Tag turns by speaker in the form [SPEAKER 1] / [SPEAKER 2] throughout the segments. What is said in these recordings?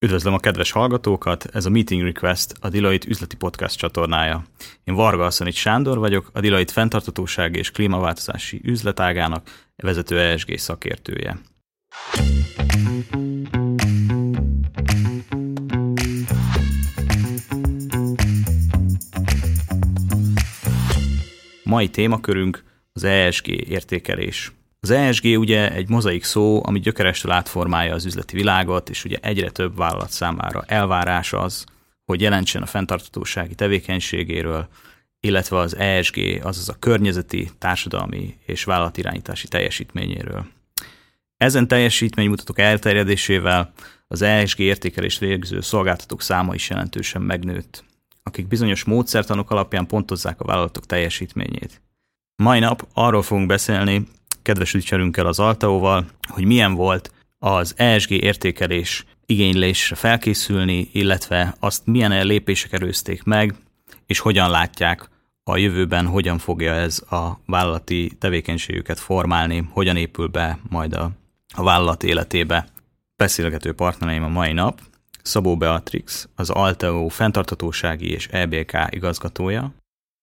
[SPEAKER 1] Üdvözlöm a kedves hallgatókat, ez a Meeting Request, a Deloitte üzleti podcast csatornája. Én Varga Asszonit Sándor vagyok, a Deloitte fenntartatóság és klímaváltozási üzletágának vezető ESG szakértője. Mai témakörünk az ESG értékelés. Az ESG ugye egy mozaik szó, ami gyökerestől átformálja az üzleti világot, és ugye egyre több vállalat számára elvárás az, hogy jelentsen a fenntartatósági tevékenységéről, illetve az ESG, azaz a környezeti, társadalmi és vállalatirányítási teljesítményéről. Ezen teljesítménymutatók elterjedésével az ESG értékelést végző szolgáltatók száma is jelentősen megnőtt, akik bizonyos módszertanok alapján pontozzák a vállalatok teljesítményét. Mai nap arról fogunk beszélni, kedves ügyfelünkkel az Altaóval, hogy milyen volt az ESG értékelés igénylésre felkészülni, illetve azt milyen lépések erőzték meg, és hogyan látják a jövőben, hogyan fogja ez a vállalati tevékenységüket formálni, hogyan épül be majd a, a vállalat életébe. Beszélgető partnereim a mai nap, Szabó Beatrix, az Alteo fenntartatósági és EBK igazgatója.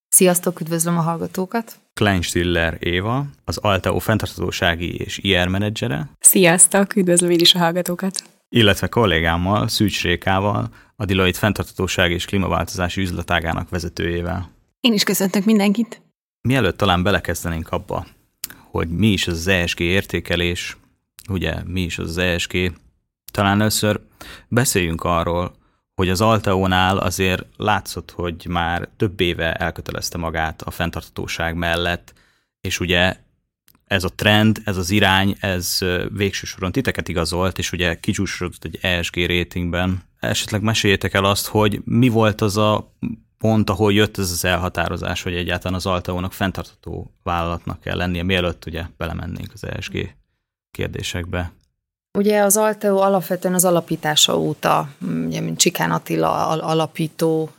[SPEAKER 2] Sziasztok, üdvözlöm a hallgatókat!
[SPEAKER 1] Stiller Éva, az Alteo fenntartatósági és IR menedzsere.
[SPEAKER 3] Sziasztok, üdvözlöm én is a hallgatókat!
[SPEAKER 1] Illetve kollégámmal, Szűcs Rékával, a Deloitte fenntartatósági és klímaváltozási üzletágának vezetőjével.
[SPEAKER 3] Én is köszöntök mindenkit!
[SPEAKER 1] Mielőtt talán belekezdenénk abba, hogy mi is az ESG értékelés, ugye mi is az ESG, talán először beszéljünk arról, hogy az Alteónál azért látszott, hogy már több éve elkötelezte magát a fenntartatóság mellett, és ugye ez a trend, ez az irány, ez végső soron titeket igazolt, és ugye kicsúsodott egy ESG ratingben. Esetleg meséljétek el azt, hogy mi volt az a pont, ahol jött ez az elhatározás, hogy egyáltalán az Alteónak fenntartató vállalatnak kell lennie, mielőtt ugye belemennénk az ESG kérdésekbe.
[SPEAKER 2] Ugye az Alteo alapvetően az alapítása óta, ugye, mint Csikán Attila alapító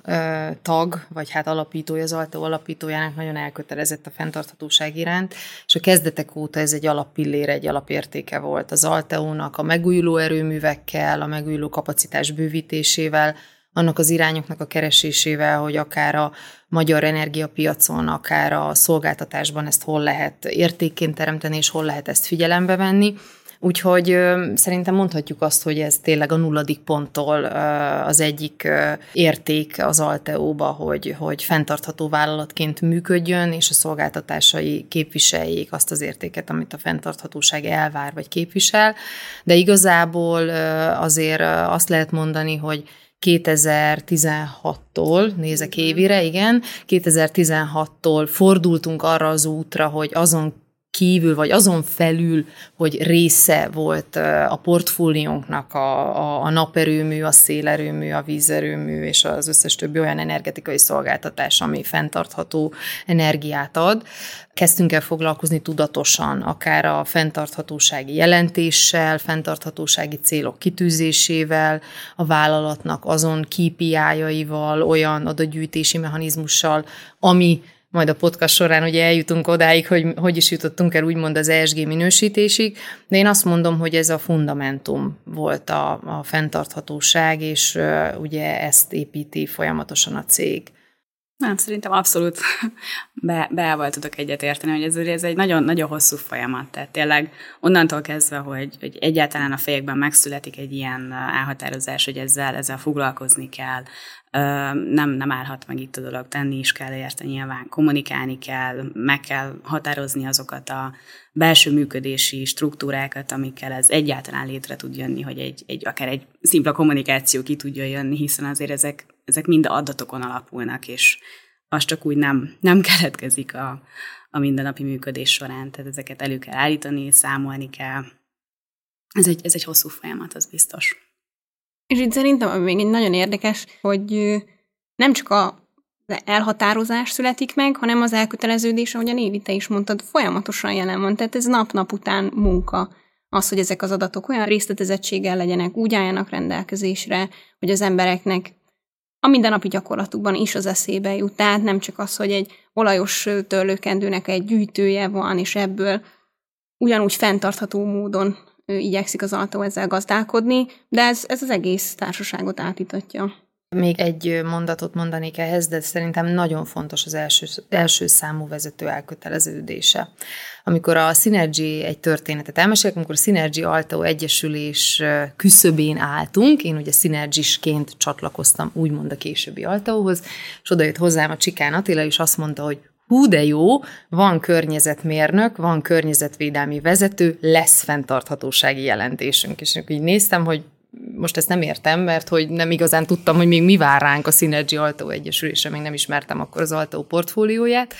[SPEAKER 2] tag, vagy hát alapítója, az Alteo alapítójának nagyon elkötelezett a fenntarthatóság iránt, és a kezdetek óta ez egy alappillére, egy alapértéke volt az Alteónak a megújuló erőművekkel, a megújuló kapacitás bővítésével, annak az irányoknak a keresésével, hogy akár a magyar energiapiacon, akár a szolgáltatásban ezt hol lehet értékként teremteni, és hol lehet ezt figyelembe venni. Úgyhogy ö, szerintem mondhatjuk azt, hogy ez tényleg a nulladik ponttól ö, az egyik ö, érték az Alteóba, hogy, hogy fenntartható vállalatként működjön, és a szolgáltatásai képviseljék azt az értéket, amit a fenntarthatóság elvár vagy képvisel. De igazából ö, azért azt lehet mondani, hogy 2016-tól, nézek évire, igen, 2016-tól fordultunk arra az útra, hogy azon kívül, vagy azon felül, hogy része volt a portfóliónknak a, a, a naperőmű, a szélerőmű, a vízerőmű és az összes többi olyan energetikai szolgáltatás, ami fenntartható energiát ad. Kezdtünk el foglalkozni tudatosan, akár a fenntarthatósági jelentéssel, fenntarthatósági célok kitűzésével, a vállalatnak azon KPI-jaival, olyan adatgyűjtési mechanizmussal, ami majd a podcast során ugye eljutunk odáig, hogy hogy is jutottunk el úgymond az ESG minősítésig, de én azt mondom, hogy ez a fundamentum volt a, a fenntarthatóság, és ugye ezt építi folyamatosan a cég.
[SPEAKER 3] Nem, szerintem abszolút. Be, be tudok egyet érteni, hogy ez, ez egy nagyon, nagyon hosszú folyamat. Tehát tényleg onnantól kezdve, hogy, hogy egyáltalán a fejekben megszületik egy ilyen elhatározás, hogy ezzel, ezzel foglalkozni kell, nem, nem állhat meg itt a dolog, tenni is kell érte nyilván, kommunikálni kell, meg kell határozni azokat a belső működési struktúrákat, amikkel ez egyáltalán létre tud jönni, hogy egy, egy akár egy szimpla kommunikáció ki tudja jönni, hiszen azért ezek, ezek mind adatokon alapulnak, és az csak úgy nem, nem keletkezik a, a mindennapi működés során, tehát ezeket elő kell állítani, számolni kell. Ez egy, ez egy hosszú folyamat, az biztos. És itt szerintem még egy nagyon érdekes, hogy nem csak a elhatározás születik meg, hanem az elköteleződés, ahogy a Névi, te is mondtad, folyamatosan jelen van. Tehát ez nap-nap után munka. Az, hogy ezek az adatok olyan részletezettséggel legyenek, úgy álljanak rendelkezésre, hogy az embereknek a mindennapi gyakorlatukban is az eszébe jut. Tehát nem csak az, hogy egy olajos törlőkendőnek egy gyűjtője van, és ebből ugyanúgy fenntartható módon
[SPEAKER 4] igyekszik az autó ezzel gazdálkodni, de ez, ez az egész társaságot átítatja.
[SPEAKER 2] Még egy mondatot mondanék ehhez, de szerintem nagyon fontos az első, első számú vezető elköteleződése. Amikor a Synergy egy történetet elmesélek, amikor a Synergy Alto Egyesülés küszöbén álltunk, én ugye Synergisként csatlakoztam úgymond a későbbi Altóhoz, és oda jött hozzám a Csikán Attila, és azt mondta, hogy hú de jó, van környezetmérnök, van környezetvédelmi vezető, lesz fenntarthatósági jelentésünk. És így néztem, hogy most ezt nem értem, mert hogy nem igazán tudtam, hogy még mi vár ránk a Synergy Alto Egyesülésre, még nem ismertem akkor az Alto portfólióját,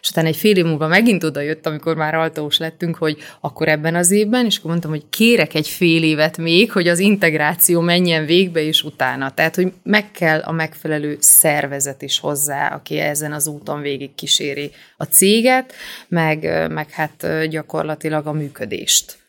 [SPEAKER 2] és utána egy fél év múlva megint oda jött, amikor már Altós lettünk, hogy akkor ebben az évben, és akkor mondtam, hogy kérek egy fél évet még, hogy az integráció menjen végbe, és utána. Tehát, hogy meg kell a megfelelő szervezet is hozzá, aki ezen az úton végig kíséri a céget, meg, meg hát gyakorlatilag a működést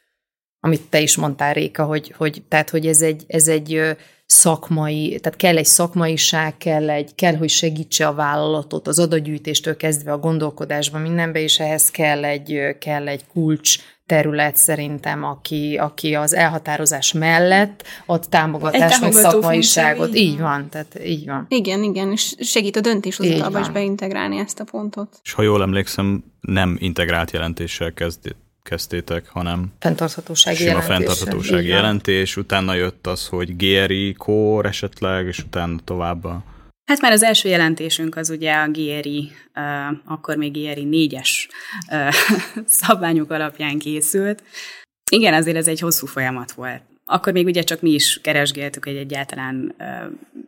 [SPEAKER 2] amit te is mondtál, Réka, hogy, hogy, tehát, hogy ez egy, ez egy szakmai, tehát kell egy szakmaiság, kell, egy, kell, hogy segítse a vállalatot az adatgyűjtéstől kezdve a gondolkodásban mindenbe, és ehhez kell egy, kell egy kulcs terület szerintem, aki, aki az elhatározás mellett ad támogatást, meg szakmaiságot. Így van, tehát így van.
[SPEAKER 4] Igen, igen, és segít a döntéshozatalba is beintegrálni ezt a pontot.
[SPEAKER 1] És ha jól emlékszem, nem integrált jelentéssel kezd, kezdtétek, hanem
[SPEAKER 2] fenntarthatósági
[SPEAKER 1] sima jelentés. fenntarthatósági jelentés, utána jött az, hogy GRI core esetleg, és utána tovább a...
[SPEAKER 3] Hát már az első jelentésünk az ugye a GRI, uh, akkor még GRI 4-es uh, szabványok alapján készült. Igen, azért ez egy hosszú folyamat volt akkor még ugye csak mi is keresgéltük, hogy egyáltalán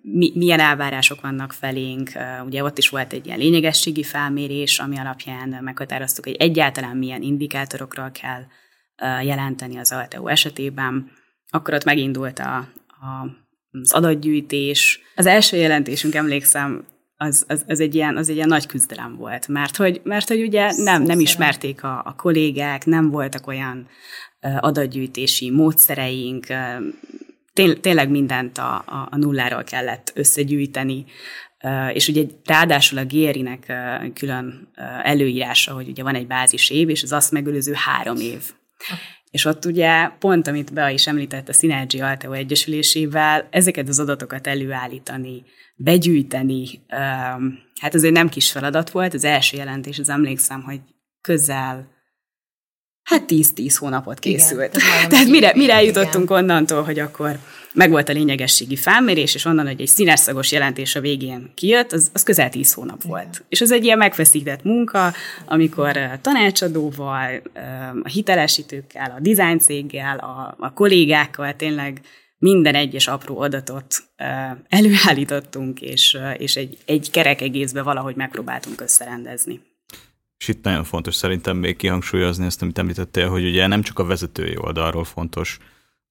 [SPEAKER 3] mi, milyen elvárások vannak felénk. Ugye ott is volt egy ilyen lényegességi felmérés, ami alapján meghatároztuk, hogy egyáltalán milyen indikátorokról kell jelenteni az ALTEO esetében. Akkor ott megindult a, a, az adatgyűjtés. Az első jelentésünk, emlékszem, az, az, az, egy ilyen, az egy ilyen nagy küzdelem volt, mert hogy, mert hogy ugye nem, nem ismerték a, a kollégák, nem voltak olyan adatgyűjtési módszereink, tényleg mindent a, a, nulláról kellett összegyűjteni, és ugye ráadásul a GRI-nek külön előírása, hogy ugye van egy bázis év, és az azt megölőző három év. És ott ugye pont, amit Bea is említett a Synergy Alteo Egyesülésével, ezeket az adatokat előállítani, begyűjteni, hát azért nem kis feladat volt. Az első jelentés, az emlékszem, hogy közel hát 10-10 hónapot készült. Igen, Tehát mire, mire eljutottunk onnantól, hogy akkor megvolt a lényegességi felmérés, és onnan, hogy egy színesszagos jelentés a végén kijött, az, az közel 10 hónap Igen. volt. És ez egy ilyen megfeszített munka, amikor tanácsadóval, a hitelesítőkkel, a design céggel, a, a kollégákkal tényleg minden egyes apró adatot előállítottunk, és, és egy, egy kerek egészbe valahogy megpróbáltunk összerendezni.
[SPEAKER 1] És itt nagyon fontos szerintem még kihangsúlyozni ezt, amit említettél, hogy ugye nem csak a vezetői oldalról fontos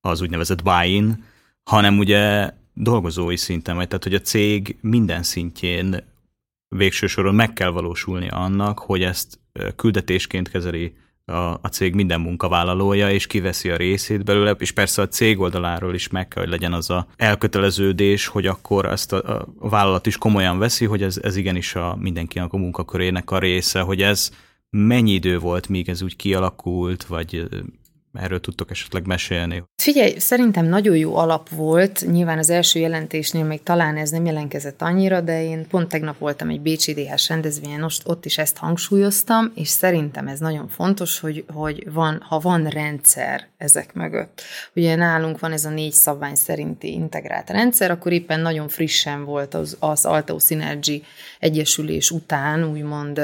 [SPEAKER 1] az úgynevezett buy-in, hanem ugye dolgozói szinten, vagy. Tehát hogy a cég minden szintjén végső soron meg kell valósulni annak, hogy ezt küldetésként kezeli a, a cég minden munkavállalója, és kiveszi a részét belőle, és persze a cég oldaláról is meg kell, hogy legyen az a elköteleződés, hogy akkor ezt a, a vállalat is komolyan veszi, hogy ez, ez igenis a mindenkinek a munkakörének a része, hogy ez mennyi idő volt, míg ez úgy kialakult, vagy Erről tudtok esetleg mesélni?
[SPEAKER 2] Figyelj, szerintem nagyon jó alap volt. Nyilván az első jelentésnél még talán ez nem jelentkezett annyira, de én pont tegnap voltam egy Bécsi DH rendezvényen, most ott is ezt hangsúlyoztam, és szerintem ez nagyon fontos, hogy, hogy van, ha van rendszer ezek mögött. Ugye nálunk van ez a négy szabvány szerinti integrált rendszer, akkor éppen nagyon frissen volt az, az Alteo Synergy egyesülés után, úgymond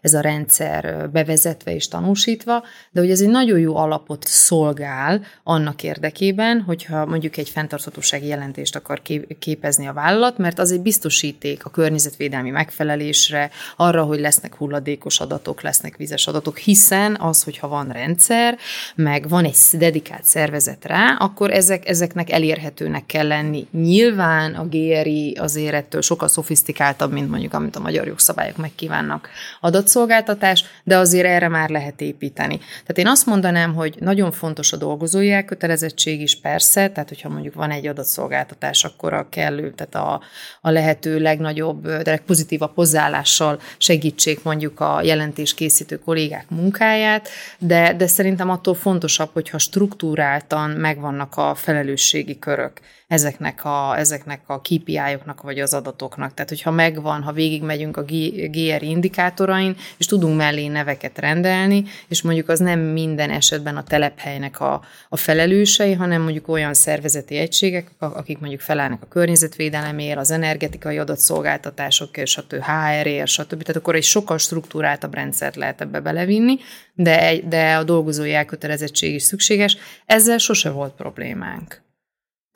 [SPEAKER 2] ez a rendszer bevezetve és tanúsítva, de hogy ez egy nagyon jó alapot szolgál annak érdekében, hogyha mondjuk egy fenntarthatósági jelentést akar képezni a vállalat, mert az egy biztosíték a környezetvédelmi megfelelésre, arra, hogy lesznek hulladékos adatok, lesznek vizes adatok, hiszen az, hogyha van rendszer, meg van egy dedikált szervezet rá, akkor ezek, ezeknek elérhetőnek kell lenni. Nyilván a GRI azért ettől sokkal szofisztikáltabb, mint mondjuk amit a magyar jogszabályok megkívánnak adatszolgáltatás, de azért erre már lehet építeni. Tehát én azt mondanám, hogy nagyon fontos a dolgozói elkötelezettség, elkötelezettség is persze, tehát hogyha mondjuk van egy adatszolgáltatás, akkor a kellő, tehát a, a lehető legnagyobb, de legpozitívabb hozzáállással segítsék mondjuk a jelentés készítő kollégák munkáját, de, de szerintem attól fontosabb, hogyha struktúráltan megvannak a felelősségi körök ezeknek a, ezeknek a KPI-oknak vagy az adatoknak. Tehát, hogyha megvan, ha végigmegyünk a GR indikátorain, és tudunk mellé neveket rendelni, és mondjuk az nem minden esetben a telephelynek a, a felelősei, hanem mondjuk olyan szervezeti egységek, akik mondjuk felállnak a környezetvédelemért, az energetikai adatszolgáltatásokért, stb. HR-ért, stb. Tehát akkor egy sokkal struktúráltabb rendszert lehet ebbe belevinni, de, de a dolgozói elkötelezettség is szükséges. Ezzel sose volt problémánk.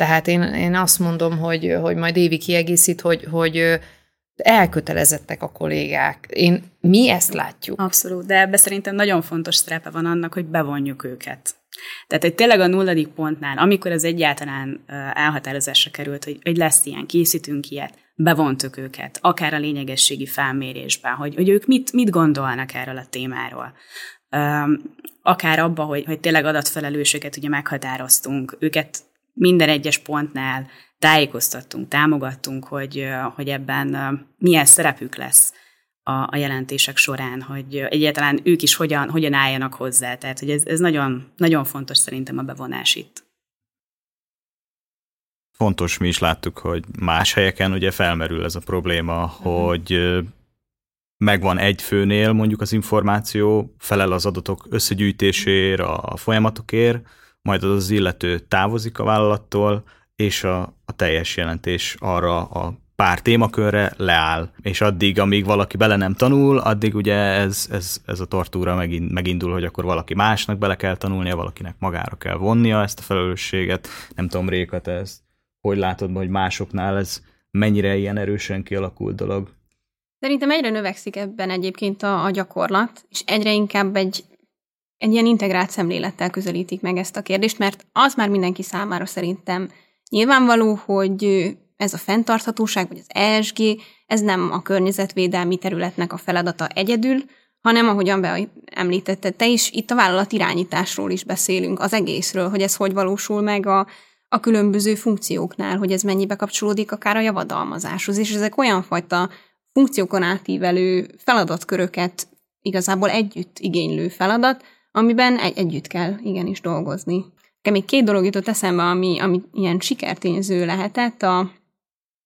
[SPEAKER 2] Tehát én, én azt mondom, hogy, hogy majd Évi kiegészít, hogy, hogy elkötelezettek a kollégák. Én, mi ezt látjuk.
[SPEAKER 3] Abszolút, de ebbe szerintem nagyon fontos szerepe van annak, hogy bevonjuk őket. Tehát, hogy tényleg a nulladik pontnál, amikor az egyáltalán elhatározásra került, hogy, hogy lesz ilyen, készítünk ilyet, bevontuk őket, akár a lényegességi felmérésben, hogy, hogy ők mit, mit gondolnak erről a témáról. akár abba, hogy, hogy tényleg adatfelelősöket ugye meghatároztunk, őket minden egyes pontnál tájékoztattunk, támogattunk, hogy, hogy ebben milyen szerepük lesz a, a jelentések során, hogy egyáltalán ők is hogyan, hogyan álljanak hozzá. Tehát, hogy ez, ez nagyon, nagyon fontos szerintem a bevonás itt.
[SPEAKER 1] Fontos, mi is láttuk, hogy más helyeken ugye felmerül ez a probléma, uh-huh. hogy megvan egy főnél mondjuk az információ, felel az adatok összegyűjtésért, a folyamatokért, majd az az illető távozik a vállalattól, és a, a teljes jelentés arra a pár témakörre leáll, és addig, amíg valaki bele nem tanul, addig ugye ez, ez, ez a tortúra megint, megindul, hogy akkor valaki másnak bele kell tanulnia, valakinek magára kell vonnia ezt a felelősséget. Nem tudom, Réka, te ezt hogy látod, hogy másoknál ez mennyire ilyen erősen kialakult dolog?
[SPEAKER 4] Szerintem egyre növekszik ebben egyébként a, a gyakorlat, és egyre inkább egy egy ilyen integrált szemlélettel közelítik meg ezt a kérdést, mert az már mindenki számára szerintem nyilvánvaló, hogy ez a fenntarthatóság, vagy az ESG, ez nem a környezetvédelmi területnek a feladata egyedül, hanem ahogyan be említette te is, itt a vállalat irányításról is beszélünk, az egészről, hogy ez hogy valósul meg a, a különböző funkcióknál, hogy ez mennyibe kapcsolódik akár a javadalmazáshoz, és ezek olyan fajta funkciókon átívelő feladatköröket igazából együtt igénylő feladat, amiben egy- együtt kell igenis dolgozni. Még két dolog jutott eszembe, ami, ami ilyen sikertényző lehetett. A,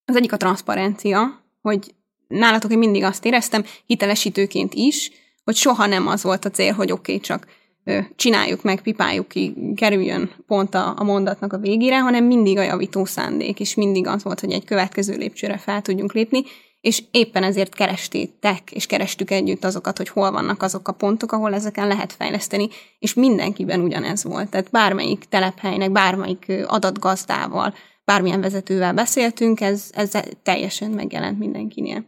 [SPEAKER 4] az egyik a transzparencia, hogy nálatok én mindig azt éreztem, hitelesítőként is, hogy soha nem az volt a cél, hogy oké, okay, csak csináljuk meg, pipáljuk ki, kerüljön pont a, a mondatnak a végére, hanem mindig a javító szándék, és mindig az volt, hogy egy következő lépcsőre fel tudjunk lépni, és éppen ezért kerestétek, és kerestük együtt azokat, hogy hol vannak azok a pontok, ahol ezeken lehet fejleszteni, és mindenkiben ugyanez volt. Tehát bármelyik telephelynek, bármelyik adatgazdával, bármilyen vezetővel beszéltünk, ez, ez teljesen megjelent mindenkinél.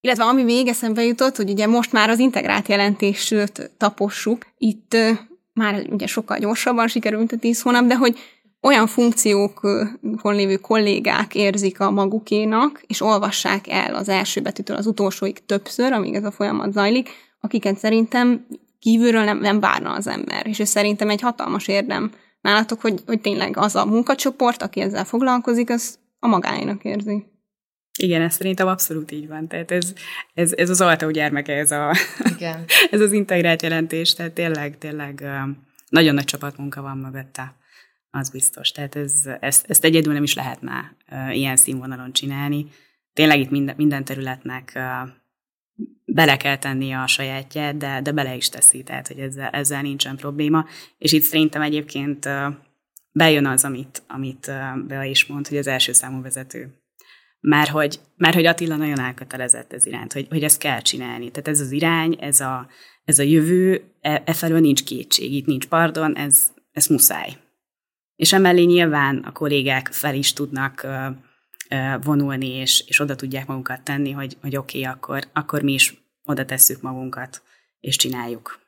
[SPEAKER 4] Illetve ami még eszembe jutott, hogy ugye most már az integrált jelentést tapossuk, itt már ugye sokkal gyorsabban sikerült, a 10 hónap, de hogy olyan funkciókon lévő kollégák érzik a magukénak, és olvassák el az első betűtől az utolsóig többször, amíg ez a folyamat zajlik, akiket szerintem kívülről nem, nem várna az ember. És ez szerintem egy hatalmas érdem nálatok, hogy, hogy tényleg az a munkacsoport, aki ezzel foglalkozik, az a magáénak érzi.
[SPEAKER 3] Igen, ez szerintem abszolút így van. Tehát ez, ez, ez az Altau gyermeke, ez, a, Igen. ez az integrált jelentés, tehát tényleg, tényleg nagyon nagy csapatmunka van mögötte az biztos. Tehát ez, ezt, ezt egyedül nem is lehetne ilyen színvonalon csinálni. Tényleg itt minden, minden területnek bele kell tenni a sajátját, de, de bele is teszi, tehát hogy ezzel, ezzel nincsen probléma. És itt szerintem egyébként bejön az, amit, amit Bea is mond, hogy az első számú vezető. Már hogy, már hogy Attila nagyon elkötelezett ez iránt, hogy, hogy ezt kell csinálni. Tehát ez az irány, ez a, ez a jövő, e, e felől nincs kétség, itt nincs pardon, ez, ez muszáj. És emellé nyilván a kollégák fel is tudnak vonulni, és, és oda tudják magukat tenni, hogy, hogy oké, okay, akkor, akkor mi is oda tesszük magunkat, és csináljuk.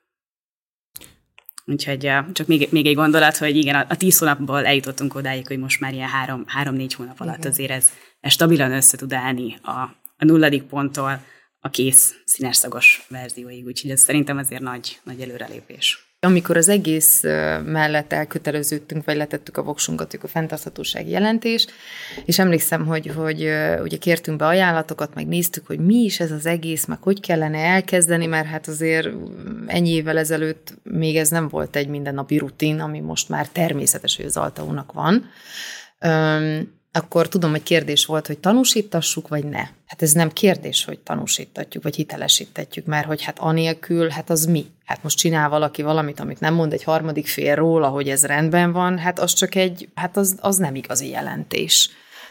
[SPEAKER 3] Úgyhogy csak még, még egy gondolat, hogy igen, a, a tíz hónapból eljutottunk odáig, hogy most már ilyen három, három-négy hónap alatt igen. azért ez, ez stabilan össze tud állni a, a nulladik ponttól a kész színes szagos verzióig, úgyhogy ez szerintem azért nagy, nagy előrelépés.
[SPEAKER 2] Amikor az egész mellett elköteleződtünk, vagy letettük a voksunkat, a fenntarthatósági jelentés, és emlékszem, hogy, hogy ugye kértünk be ajánlatokat, meg néztük, hogy mi is ez az egész, meg hogy kellene elkezdeni, mert hát azért ennyi évvel ezelőtt még ez nem volt egy mindennapi rutin, ami most már természetes, hogy az Altaúnak van akkor tudom, hogy kérdés volt, hogy tanúsítassuk, vagy ne. Hát ez nem kérdés, hogy tanúsítatjuk, vagy hitelesítetjük, mert hogy hát anélkül, hát az mi? Hát most csinál valaki valamit, amit nem mond egy harmadik fél róla, hogy ez rendben van, hát az csak egy, hát az, az nem igazi jelentés.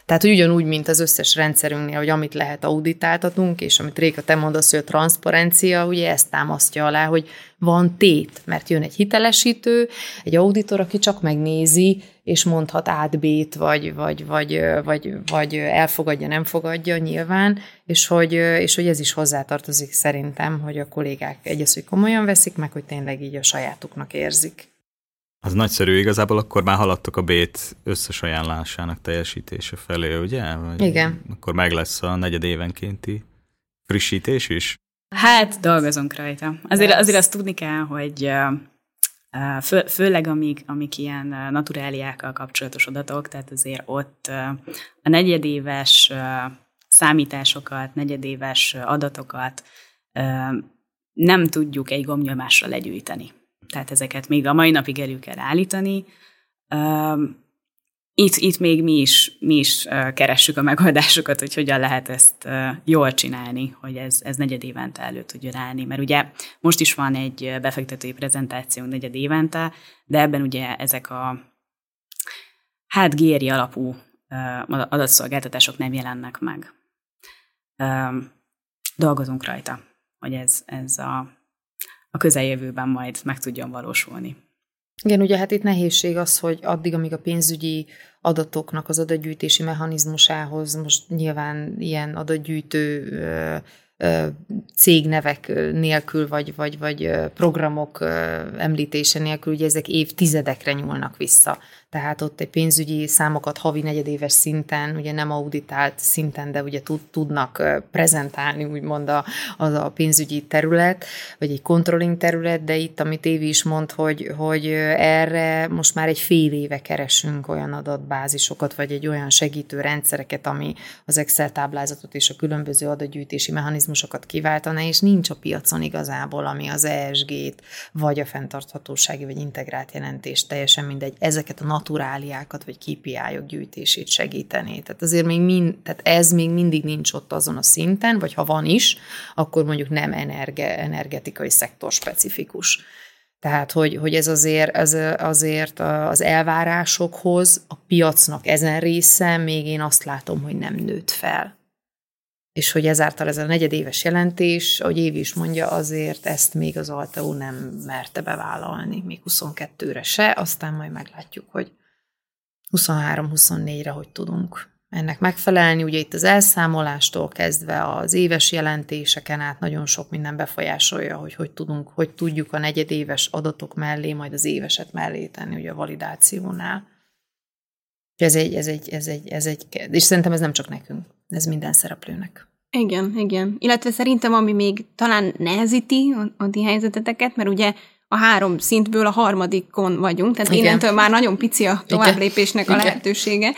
[SPEAKER 2] Tehát ugyanúgy, mint az összes rendszerünknél, hogy amit lehet auditáltatunk, és amit Réka, te mondasz, hogy a transzparencia, ugye ezt támasztja alá, hogy van tét, mert jön egy hitelesítő, egy auditor, aki csak megnézi, és mondhat át B-t, vagy, vagy, vagy, vagy, vagy elfogadja, nem fogadja nyilván, és hogy, és hogy ez is hozzátartozik szerintem, hogy a kollégák egyrészt, hogy komolyan veszik, meg hogy tényleg így a sajátuknak érzik.
[SPEAKER 1] Az nagyszerű, igazából akkor már haladtok a B-t összes ajánlásának teljesítése felé, ugye?
[SPEAKER 2] Vagy Igen.
[SPEAKER 1] Akkor meg lesz a negyed évenkénti frissítés is?
[SPEAKER 3] Hát, dolgozunk rajta. Azért, azért azt tudni kell, hogy fő, főleg amik, amik ilyen naturáliákkal kapcsolatos adatok, tehát azért ott a negyedéves számításokat, negyedéves adatokat nem tudjuk egy gomnyomásra legyűjteni. Tehát ezeket még a mai napig elő kell állítani. Itt, itt még mi is, mi is keressük a megoldásokat, hogy hogyan lehet ezt jól csinálni, hogy ez, ez negyed évente elő tudjon állni. Mert ugye most is van egy befektetői prezentáció negyed évente, de ebben ugye ezek a hát géri alapú adatszolgáltatások nem jelennek meg. Dolgozunk rajta, hogy ez, ez a a közeljövőben majd meg tudjon valósulni.
[SPEAKER 2] Igen, ugye hát itt nehézség az, hogy addig, amíg a pénzügyi adatoknak az adatgyűjtési mechanizmusához most nyilván ilyen adatgyűjtő cégnevek nélkül, vagy, vagy, vagy programok említése nélkül, ugye ezek évtizedekre nyúlnak vissza. Tehát ott egy pénzügyi számokat havi negyedéves szinten, ugye nem auditált szinten, de ugye tud, tudnak prezentálni, úgymond a, az a pénzügyi terület, vagy egy controlling terület, de itt, amit Évi is mond, hogy, hogy erre most már egy fél éve keresünk olyan adatbázisokat, vagy egy olyan segítő rendszereket, ami az Excel táblázatot és a különböző adatgyűjtési mechanizmusokat kiváltaná, és nincs a piacon igazából, ami az ESG-t, vagy a fenntarthatósági, vagy integrált jelentést, teljesen mindegy, ezeket a naturáliákat vagy KPI-ok gyűjtését segíteni. Tehát azért még mind, tehát ez még mindig nincs ott azon a szinten, vagy ha van is, akkor mondjuk nem energe, energetikai szektor specifikus. Tehát, hogy, hogy ez azért, ez azért az elvárásokhoz a piacnak ezen része még én azt látom, hogy nem nőtt fel. És hogy ezáltal ez a negyedéves jelentés, ahogy Évi is mondja, azért ezt még az Alteu nem merte bevállalni, még 22-re se, aztán majd meglátjuk, hogy 23-24-re hogy tudunk ennek megfelelni. Ugye itt az elszámolástól kezdve az éves jelentéseken át nagyon sok minden befolyásolja, hogy hogy tudunk, hogy tudjuk a negyedéves adatok mellé, majd az éveset mellé tenni, ugye a validációnál. Ez egy, ez egy, ez egy, ez egy, és szerintem ez nem csak nekünk, ez minden szereplőnek.
[SPEAKER 4] Igen, igen. Illetve szerintem, ami még talán nehezíti a, a ti helyzeteteket, mert ugye a három szintből a harmadikon vagyunk, tehát Igen. innentől már nagyon pici a továbblépésnek Igen. a lehetősége,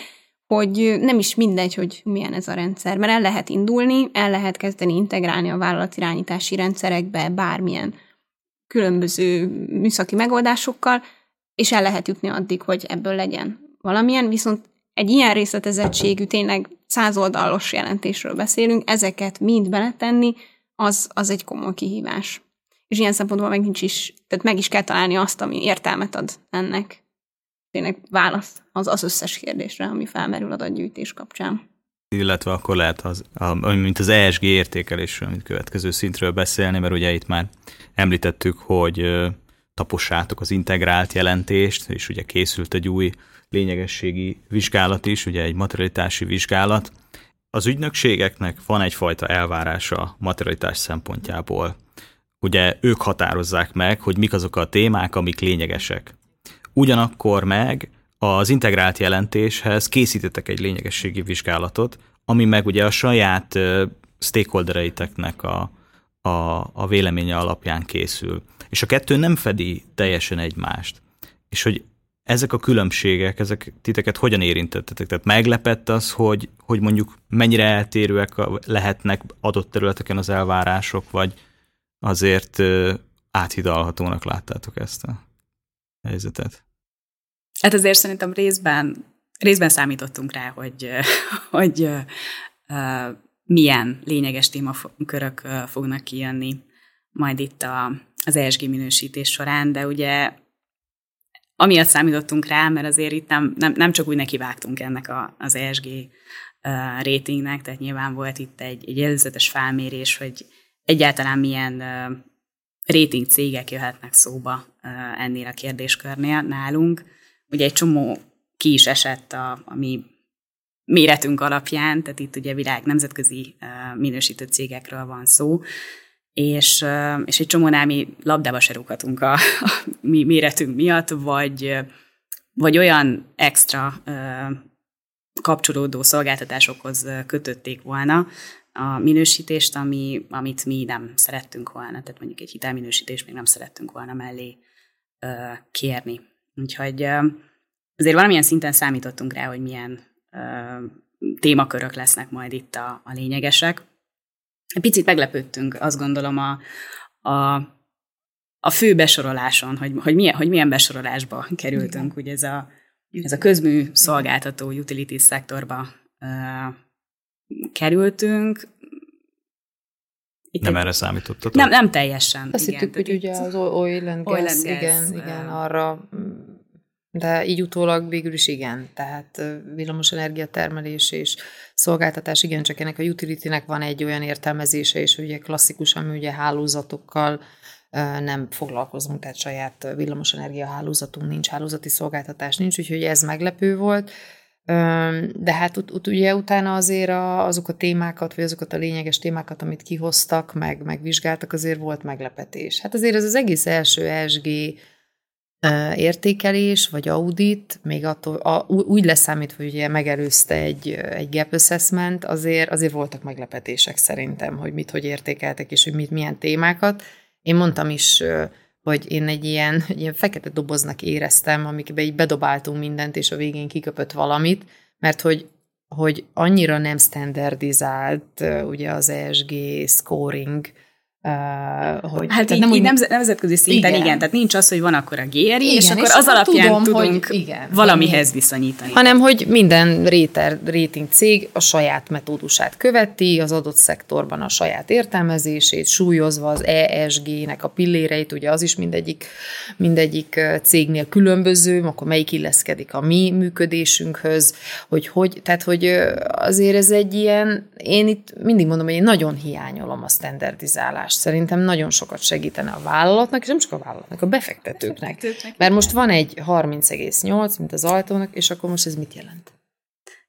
[SPEAKER 4] hogy nem is mindegy, hogy milyen ez a rendszer, mert el lehet indulni, el lehet kezdeni integrálni a vállalatirányítási rendszerekbe bármilyen különböző műszaki megoldásokkal, és el lehet jutni addig, hogy ebből legyen valamilyen, viszont egy ilyen részletezettségű, tényleg százoldalos jelentésről beszélünk, ezeket mind beletenni, az, az egy komoly kihívás. És ilyen szempontból meg nincs is, tehát meg is kell találni azt, ami értelmet ad ennek. Tényleg válasz az, az összes kérdésre, ami felmerül adatgyűjtés kapcsán.
[SPEAKER 1] Illetve akkor lehet, az, mint az ESG értékelésről, mint következő szintről beszélni, mert ugye itt már említettük, hogy tapossátok az integrált jelentést, és ugye készült egy új lényegességi vizsgálat is, ugye egy materialitási vizsgálat. Az ügynökségeknek van egyfajta elvárása materialitás szempontjából. Ugye ők határozzák meg, hogy mik azok a témák, amik lényegesek. Ugyanakkor meg az integrált jelentéshez készítettek egy lényegességi vizsgálatot, ami meg ugye a saját stakeholdereiteknek a, a, a véleménye alapján készül. És a kettő nem fedi teljesen egymást. És hogy ezek a különbségek, ezek titeket hogyan érintettetek? Tehát meglepett az, hogy, hogy mondjuk mennyire eltérőek lehetnek adott területeken az elvárások, vagy azért áthidalhatónak láttátok ezt a helyzetet?
[SPEAKER 3] Hát azért szerintem részben, részben számítottunk rá, hogy, hogy milyen lényeges témakörök fognak kijönni majd itt a, az ESG minősítés során, de ugye amiatt számítottunk rá, mert azért itt nem, nem, nem csak úgy nekivágtunk ennek a, az ESG ratingnek, tehát nyilván volt itt egy, egy előzetes felmérés, hogy egyáltalán milyen rating cégek jöhetnek szóba uh, ennél a kérdéskörnél nálunk. Ugye egy csomó ki is esett a, a mi méretünk alapján, tehát itt ugye világ nemzetközi minősítő cégekről van szó, és, és egy csomónál mi labdába se a, a mi méretünk miatt, vagy, vagy olyan extra kapcsolódó szolgáltatásokhoz kötötték volna a minősítést, ami, amit mi nem szerettünk volna. Tehát mondjuk egy hitelminősítést még nem szerettünk volna mellé kérni. Úgyhogy azért valamilyen szinten számítottunk rá, hogy milyen témakörök lesznek majd itt a, a lényegesek. Picit meglepődtünk, azt gondolom, a, a, a fő besoroláson, hogy, hogy, milyen, hogy milyen besorolásba kerültünk. Igen. Ugye ez a, ez a közmű szolgáltató utility szektorba uh, kerültünk.
[SPEAKER 1] Itt nem egy, erre számítottatok?
[SPEAKER 3] Nem, nem teljesen.
[SPEAKER 2] Azt hittük, hogy ugye az oil and gas, oil and gas igen, uh, igen, arra de így utólag végül is igen, tehát villamosenergia termelés és szolgáltatás, igen, csak ennek a utility-nek van egy olyan értelmezése, és ugye klasszikusan mi ugye hálózatokkal nem foglalkozunk, tehát saját villamosenergia hálózatunk nincs, hálózati szolgáltatás nincs, úgyhogy ez meglepő volt. De hát ut- ut- ugye utána azért a, azok a témákat, vagy azokat a lényeges témákat, amit kihoztak, meg megvizsgáltak, azért volt meglepetés. Hát azért ez az egész első ESG értékelés, vagy audit, még attól, a, úgy leszámítva, hogy ugye megelőzte egy, egy gap assessment, azért, azért voltak meglepetések szerintem, hogy mit, hogy értékeltek, és hogy mit, milyen témákat. Én mondtam is, hogy én egy ilyen, egy ilyen fekete doboznak éreztem, amikbe így bedobáltunk mindent, és a végén kiköpött valamit, mert hogy hogy annyira nem standardizált ugye az ESG scoring,
[SPEAKER 3] Uh, hogy, hát így, nem így nemzet, nemzetközi szinten igen. igen, tehát nincs az, hogy van akkor a GRI, igen, és akkor és az alapján tudom, tudunk hogy igen, valamihez igen. viszonyítani.
[SPEAKER 2] Hanem, hogy minden réter, rating cég a saját metódusát követi, az adott szektorban a saját értelmezését, súlyozva az ESG-nek a pilléreit, ugye az is mindegyik, mindegyik cégnél különböző, akkor melyik illeszkedik a mi működésünkhöz, hogy hogy, tehát hogy azért ez egy ilyen, én itt mindig mondom, hogy én nagyon hiányolom a standardizálást vállalkozás szerintem nagyon sokat segítene a vállalatnak, és nem csak a vállalatnak, a befektetőknek. befektetőknek Mert most van egy 30,8, mint az ajtónak, és akkor most ez mit jelent?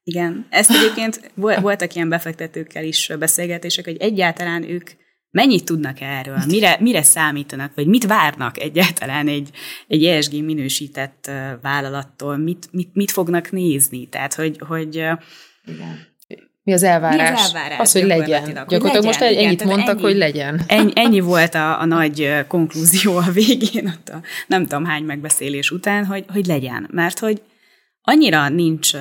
[SPEAKER 3] Igen, ezt egyébként voltak ilyen befektetőkkel is beszélgetések, hogy egyáltalán ők mennyit tudnak erről, mire, mire számítanak, vagy mit várnak egyáltalán egy, egy ESG minősített vállalattól, mit, mit, mit fognak nézni, tehát hogy, hogy
[SPEAKER 2] Igen. Mi az elvárás? Mi az elvárás? Az, hogy legyen. Gyakorlatilag legyen, most igen, ennyit mondtak, ennyi, hogy legyen.
[SPEAKER 3] Ennyi, ennyi volt a, a nagy konklúzió a végén, ott a nem tudom hány megbeszélés után, hogy, hogy legyen. Mert hogy annyira nincs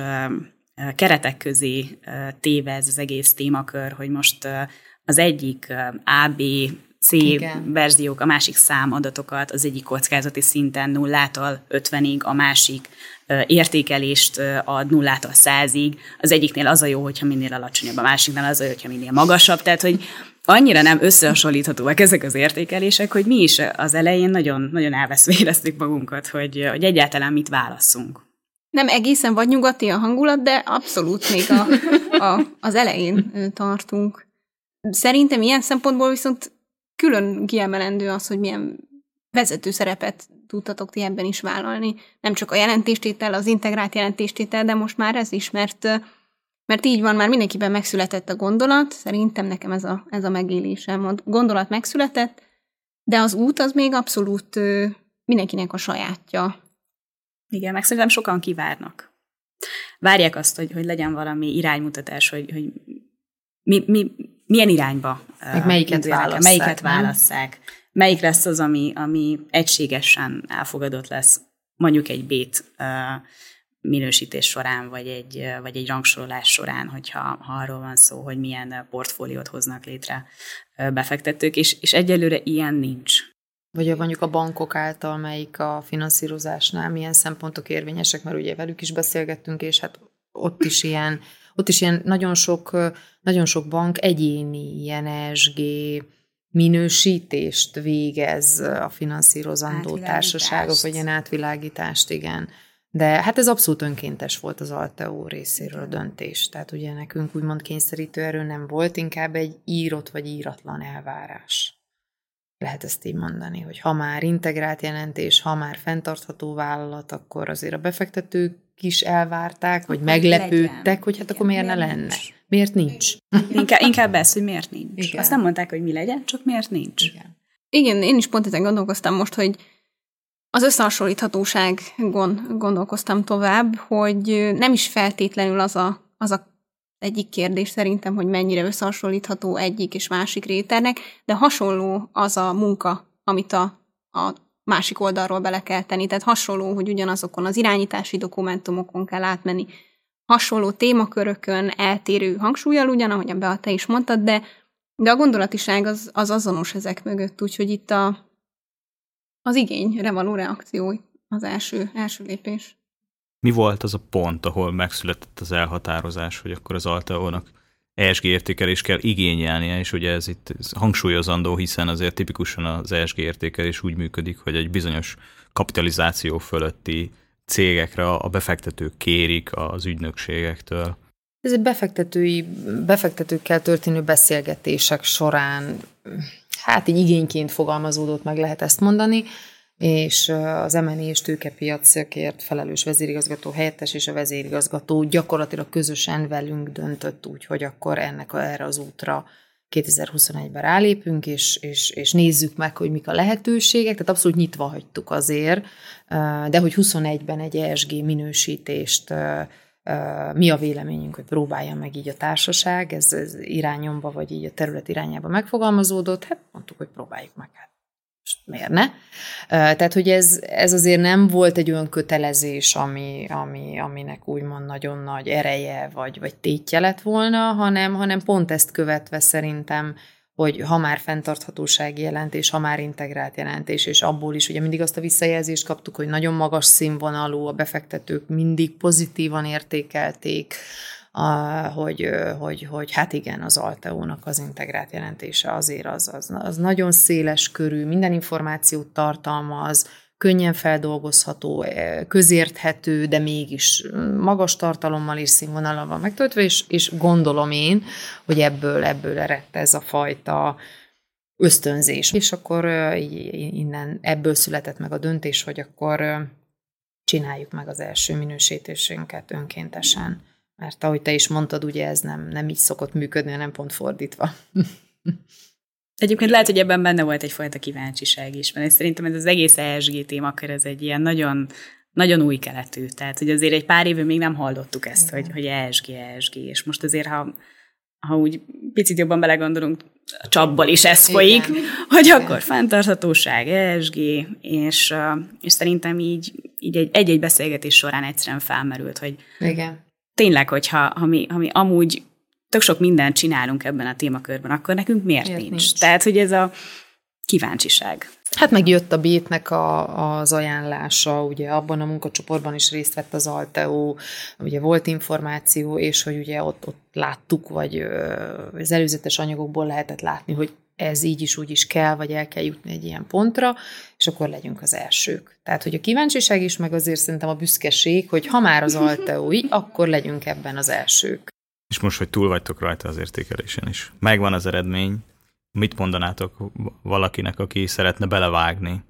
[SPEAKER 3] keretek közé téve ez az egész témakör, hogy most az egyik A, B, C Igen. verziók, a másik számadatokat, az egyik kockázati szinten nullától 50-ig, a másik értékelést ad nullától százig. Az egyiknél az a jó, hogyha minél alacsonyabb, a másiknál az a jó, hogyha minél magasabb. Tehát, hogy annyira nem összehasonlíthatóak ezek az értékelések, hogy mi is az elején nagyon, nagyon elveszve éreztük magunkat, hogy, hogy egyáltalán mit válasszunk.
[SPEAKER 4] Nem egészen vagy nyugati a hangulat, de abszolút még a, a, az elején tartunk. Szerintem ilyen szempontból viszont külön kiemelendő az, hogy milyen vezető szerepet tudtatok ti ebben is vállalni. Nem csak a jelentéstétel, az integrált jelentéstétel, de most már ez is, mert, mert így van, már mindenkiben megszületett a gondolat, szerintem nekem ez a, ez a megélésem. A gondolat megszületett, de az út az még abszolút mindenkinek a sajátja.
[SPEAKER 3] Igen, meg szerintem sokan kivárnak. Várják azt, hogy, hogy legyen valami iránymutatás, hogy, hogy mi, mi, milyen irányba
[SPEAKER 2] Meg melyiket válasszák,
[SPEAKER 3] melyiket válasszák, melyik lesz az, ami, ami egységesen elfogadott lesz mondjuk egy bét minősítés során, vagy egy, vagy egy rangsorolás során, hogyha ha arról van szó, hogy milyen portfóliót hoznak létre befektetők, és, és egyelőre ilyen nincs.
[SPEAKER 2] Vagy mondjuk a bankok által, melyik a finanszírozásnál milyen szempontok érvényesek, mert ugye velük is beszélgettünk, és hát ott is ilyen, ott is ilyen nagyon sok, nagyon sok bank egyéni ilyen ESG minősítést végez a finanszírozandó társaságok, vagy ilyen átvilágítást, igen. De hát ez abszolút önkéntes volt az Alteo részéről a döntés. Tehát ugye nekünk úgymond kényszerítő erő nem volt, inkább egy írott vagy íratlan elvárás. Lehet ezt így mondani, hogy ha már integrált jelentés, ha már fenntartható vállalat, akkor azért a befektetők is elvárták, vagy meglepődtek, legyen. hogy hát akkor miért ne lenne? Nincs. Miért nincs?
[SPEAKER 3] Inkább, inkább ez, hogy miért nincs. Igen. Azt nem mondták, hogy mi legyen, csak miért nincs.
[SPEAKER 4] Igen. Igen, én is pont ezen gondolkoztam most, hogy az összehasonlíthatóságon gondolkoztam tovább, hogy nem is feltétlenül az a, az a egyik kérdés szerintem, hogy mennyire összehasonlítható egyik és másik réternek, de hasonló az a munka, amit a, a másik oldalról bele kell tenni. Tehát hasonló, hogy ugyanazokon az irányítási dokumentumokon kell átmenni, hasonló témakörökön eltérő hangsúlyal ugyan, ahogyan Bea, te is mondtad, de, de a gondolatiság az, az azonos ezek mögött, úgyhogy itt a, az igényre való reakció az első, első lépés.
[SPEAKER 1] Mi volt az a pont, ahol megszületett az elhatározás, hogy akkor az Alteónak ESG értékelés kell igényelnie, és ugye ez itt hangsúlyozandó, hiszen azért tipikusan az ESG értékelés úgy működik, hogy egy bizonyos kapitalizáció fölötti cégekre a befektetők kérik az ügynökségektől.
[SPEAKER 2] Ez egy befektetői, befektetőkkel történő beszélgetések során, hát így igényként fogalmazódott meg, lehet ezt mondani, és az M&A és tőkepiacokért felelős vezérigazgató helyettes és a vezérigazgató gyakorlatilag közösen velünk döntött úgy, hogy akkor ennek erre az útra 2021-ben rálépünk, és, és, és nézzük meg, hogy mik a lehetőségek, tehát abszolút nyitva hagytuk azért, de hogy 21-ben egy ESG minősítést mi a véleményünk, hogy próbálja meg így a társaság, ez, ez irányomba, vagy így a terület irányába megfogalmazódott, hát mondtuk, hogy próbáljuk meg. Hát miért ne? Tehát, hogy ez, ez azért nem volt egy olyan kötelezés, ami, ami, aminek úgymond nagyon nagy ereje, vagy, vagy tétje lett volna, hanem, hanem pont ezt követve szerintem hogy ha már fenntarthatósági jelentés, ha már integrált jelentés, és abból is ugye mindig azt a visszajelzést kaptuk, hogy nagyon magas színvonalú, a befektetők mindig pozitívan értékelték, a, hogy, hogy, hogy hát igen, az Alteónak az integrált jelentése azért az, az, az nagyon széles körű, minden információt tartalmaz, könnyen feldolgozható, közérthető, de mégis magas tartalommal és színvonalal van megtöltve, és, és gondolom én, hogy ebből, ebből eredt ez a fajta ösztönzés. És akkor innen ebből született meg a döntés, hogy akkor csináljuk meg az első minősítésünket önkéntesen. Mert ahogy te is mondtad, ugye ez nem, nem így szokott működni, hanem pont fordítva.
[SPEAKER 3] Egyébként lehet, hogy ebben benne volt egyfajta kíváncsiság is, mert szerintem ez az egész ESG témakör, ez egy ilyen nagyon, nagyon új keletű. Tehát, hogy azért egy pár éve még nem hallottuk ezt, hogy, hogy ESG, ESG, és most azért, ha, ha úgy picit jobban belegondolunk, a csapból is ez folyik, Igen. hogy Igen. akkor fenntarthatóság, ESG, és, és szerintem így, így egy-egy beszélgetés során egyszerűen felmerült, hogy
[SPEAKER 2] Igen.
[SPEAKER 3] Tényleg, hogyha ha mi, ha mi amúgy tök sok mindent csinálunk ebben a témakörben, akkor nekünk miért, miért nincs? nincs? Tehát, hogy ez a kíváncsiság.
[SPEAKER 2] Hát megjött a Bétnek a, az ajánlása, ugye abban a munkacsoportban is részt vett az Alteo, ugye volt információ, és hogy ugye ott, ott láttuk, vagy az előzetes anyagokból lehetett látni, hogy ez így is úgy is kell, vagy el kell jutni egy ilyen pontra, és akkor legyünk az elsők. Tehát, hogy a kíváncsiság is, meg azért szerintem a büszkeség, hogy ha már az Alteo így, akkor legyünk ebben az elsők.
[SPEAKER 1] És most, hogy túl vagytok rajta az értékelésen is. Megvan az eredmény. Mit mondanátok valakinek, aki szeretne belevágni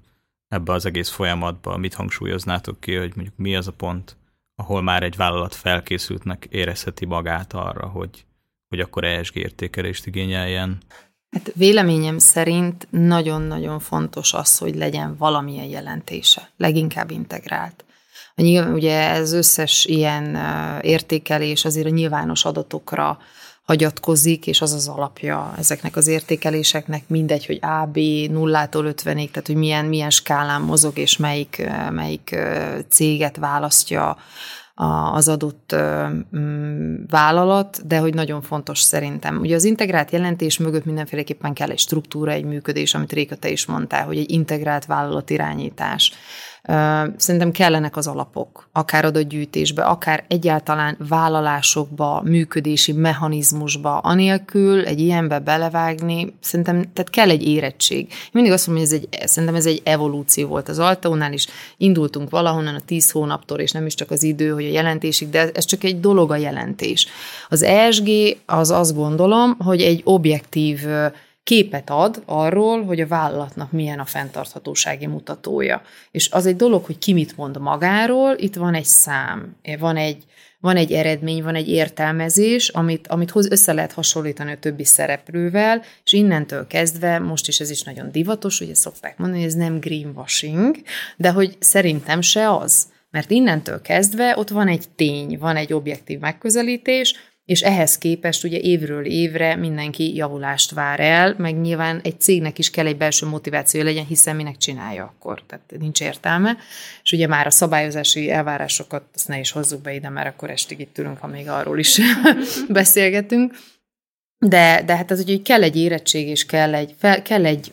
[SPEAKER 1] ebbe az egész folyamatba? Mit hangsúlyoznátok ki, hogy mondjuk mi az a pont, ahol már egy vállalat felkészültnek érezheti magát arra, hogy, hogy akkor ESG értékelést igényeljen?
[SPEAKER 2] Hát véleményem szerint nagyon-nagyon fontos az, hogy legyen valamilyen jelentése, leginkább integrált. Nyilván, ugye ez összes ilyen értékelés azért a nyilvános adatokra hagyatkozik, és az az alapja ezeknek az értékeléseknek, mindegy, hogy A, B, nullától 50-ig, tehát hogy milyen, milyen skálán mozog, és melyik, melyik céget választja az adott mm, vállalat, de hogy nagyon fontos szerintem. Ugye az integrált jelentés mögött mindenféleképpen kell egy struktúra, egy működés, amit Réka te is mondtál, hogy egy integrált vállalatirányítás. Szerintem kellenek az alapok, akár adatgyűjtésbe, akár egyáltalán vállalásokba, működési mechanizmusba, anélkül egy ilyenbe belevágni, szerintem tehát kell egy érettség. Én mindig azt mondom, hogy ez egy, szerintem ez egy evolúció volt az Altaónál is. Indultunk valahonnan a tíz hónaptól, és nem is csak az idő, hogy a jelentésig, de ez csak egy dolog a jelentés. Az ESG az azt gondolom, hogy egy objektív képet ad arról, hogy a vállalatnak milyen a fenntarthatósági mutatója. És az egy dolog, hogy ki mit mond magáról, itt van egy szám, van egy, van egy eredmény, van egy értelmezés, amit, amit hoz, össze lehet hasonlítani a többi szereplővel, és innentől kezdve, most is ez is nagyon divatos, ugye szokták mondani, hogy ez nem greenwashing, de hogy szerintem se az. Mert innentől kezdve ott van egy tény, van egy objektív megközelítés, és ehhez képest ugye évről évre mindenki javulást vár el, meg nyilván egy cégnek is kell egy belső motiváció legyen, hiszen minek csinálja akkor, tehát nincs értelme. És ugye már a szabályozási elvárásokat, azt ne is hozzuk be ide, mert akkor estig itt ülünk, ha még arról is beszélgetünk. De, de hát az, hogy kell egy érettség, és kell egy, fel, kell egy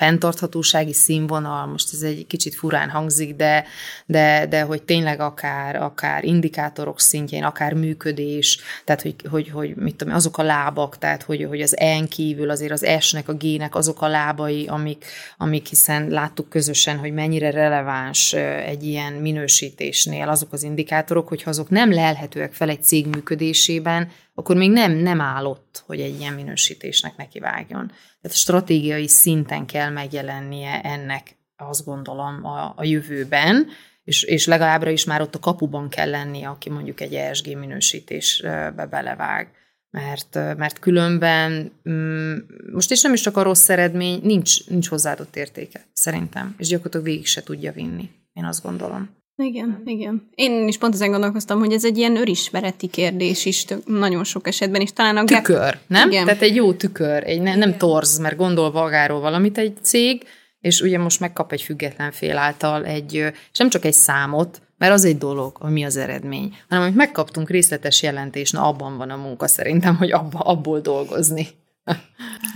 [SPEAKER 2] fenntarthatósági színvonal, most ez egy kicsit furán hangzik, de, de, de hogy tényleg akár, akár indikátorok szintjén, akár működés, tehát hogy, hogy, hogy mit tudom, azok a lábak, tehát hogy, hogy az en kívül azért az S-nek, a G-nek azok a lábai, amik, amik hiszen láttuk közösen, hogy mennyire releváns egy ilyen minősítésnél azok az indikátorok, hogyha azok nem lelhetőek fel egy cég működésében, akkor még nem, nem állott, hogy egy ilyen minősítésnek nekivágjon. Tehát stratégiai szinten kell megjelennie ennek, azt gondolom, a, a jövőben, és, és legalábbra is már ott a kapuban kell lennie, aki mondjuk egy ESG minősítésbe belevág. Mert, mert különben mm, most is nem is csak a rossz eredmény, nincs, nincs hozzáadott értéke, szerintem, és gyakorlatilag végig se tudja vinni, én azt gondolom.
[SPEAKER 4] Igen, igen. Én is pont ezen gondolkoztam, hogy ez egy ilyen örismereti kérdés is tök, nagyon sok esetben, és talán a
[SPEAKER 2] Tükör, gap... nem? Igen. Tehát egy jó tükör, egy ne, nem torz, mert gondol magáról valamit egy cég, és ugye most megkap egy független fél által egy, és nem csak egy számot, mert az egy dolog, hogy mi az eredmény, hanem hogy megkaptunk részletes jelentést, na abban van a munka szerintem, hogy abba, abból dolgozni.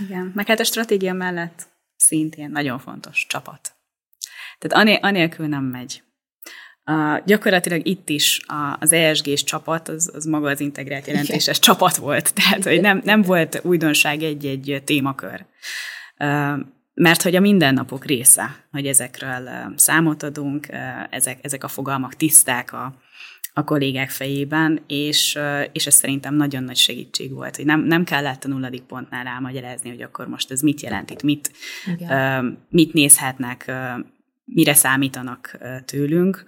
[SPEAKER 3] Igen, meg hát a stratégia mellett szintén nagyon fontos csapat. Tehát anélkül nem megy. Uh, gyakorlatilag itt is a, az ESG-s csapat, az, az maga az integrált jelentéses Igen. csapat volt, tehát hogy nem, nem volt újdonság egy-egy témakör. Uh, mert hogy a mindennapok része, hogy ezekről számot adunk, ezek, ezek a fogalmak tiszták a, a kollégák fejében, és, és ez szerintem nagyon nagy segítség volt, hogy nem, nem kellett a nulladik pontnál elmagyarázni, hogy akkor most ez mit jelent itt, mit, Igen. mit nézhetnek, mire számítanak tőlünk,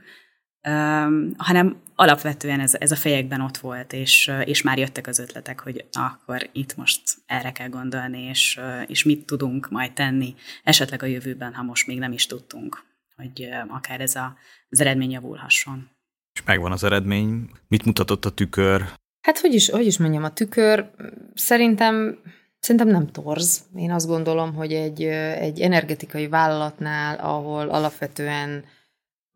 [SPEAKER 3] hanem alapvetően ez, ez a fejekben ott volt, és, és már jöttek az ötletek, hogy akkor itt most erre kell gondolni, és, és mit tudunk majd tenni, esetleg a jövőben, ha most még nem is tudtunk, hogy akár ez a, az eredmény javulhasson.
[SPEAKER 1] És megvan az eredmény. Mit mutatott a tükör?
[SPEAKER 2] Hát hogy is, hogy is mondjam, a tükör szerintem Szerintem nem torz. Én azt gondolom, hogy egy, egy energetikai vállalatnál, ahol alapvetően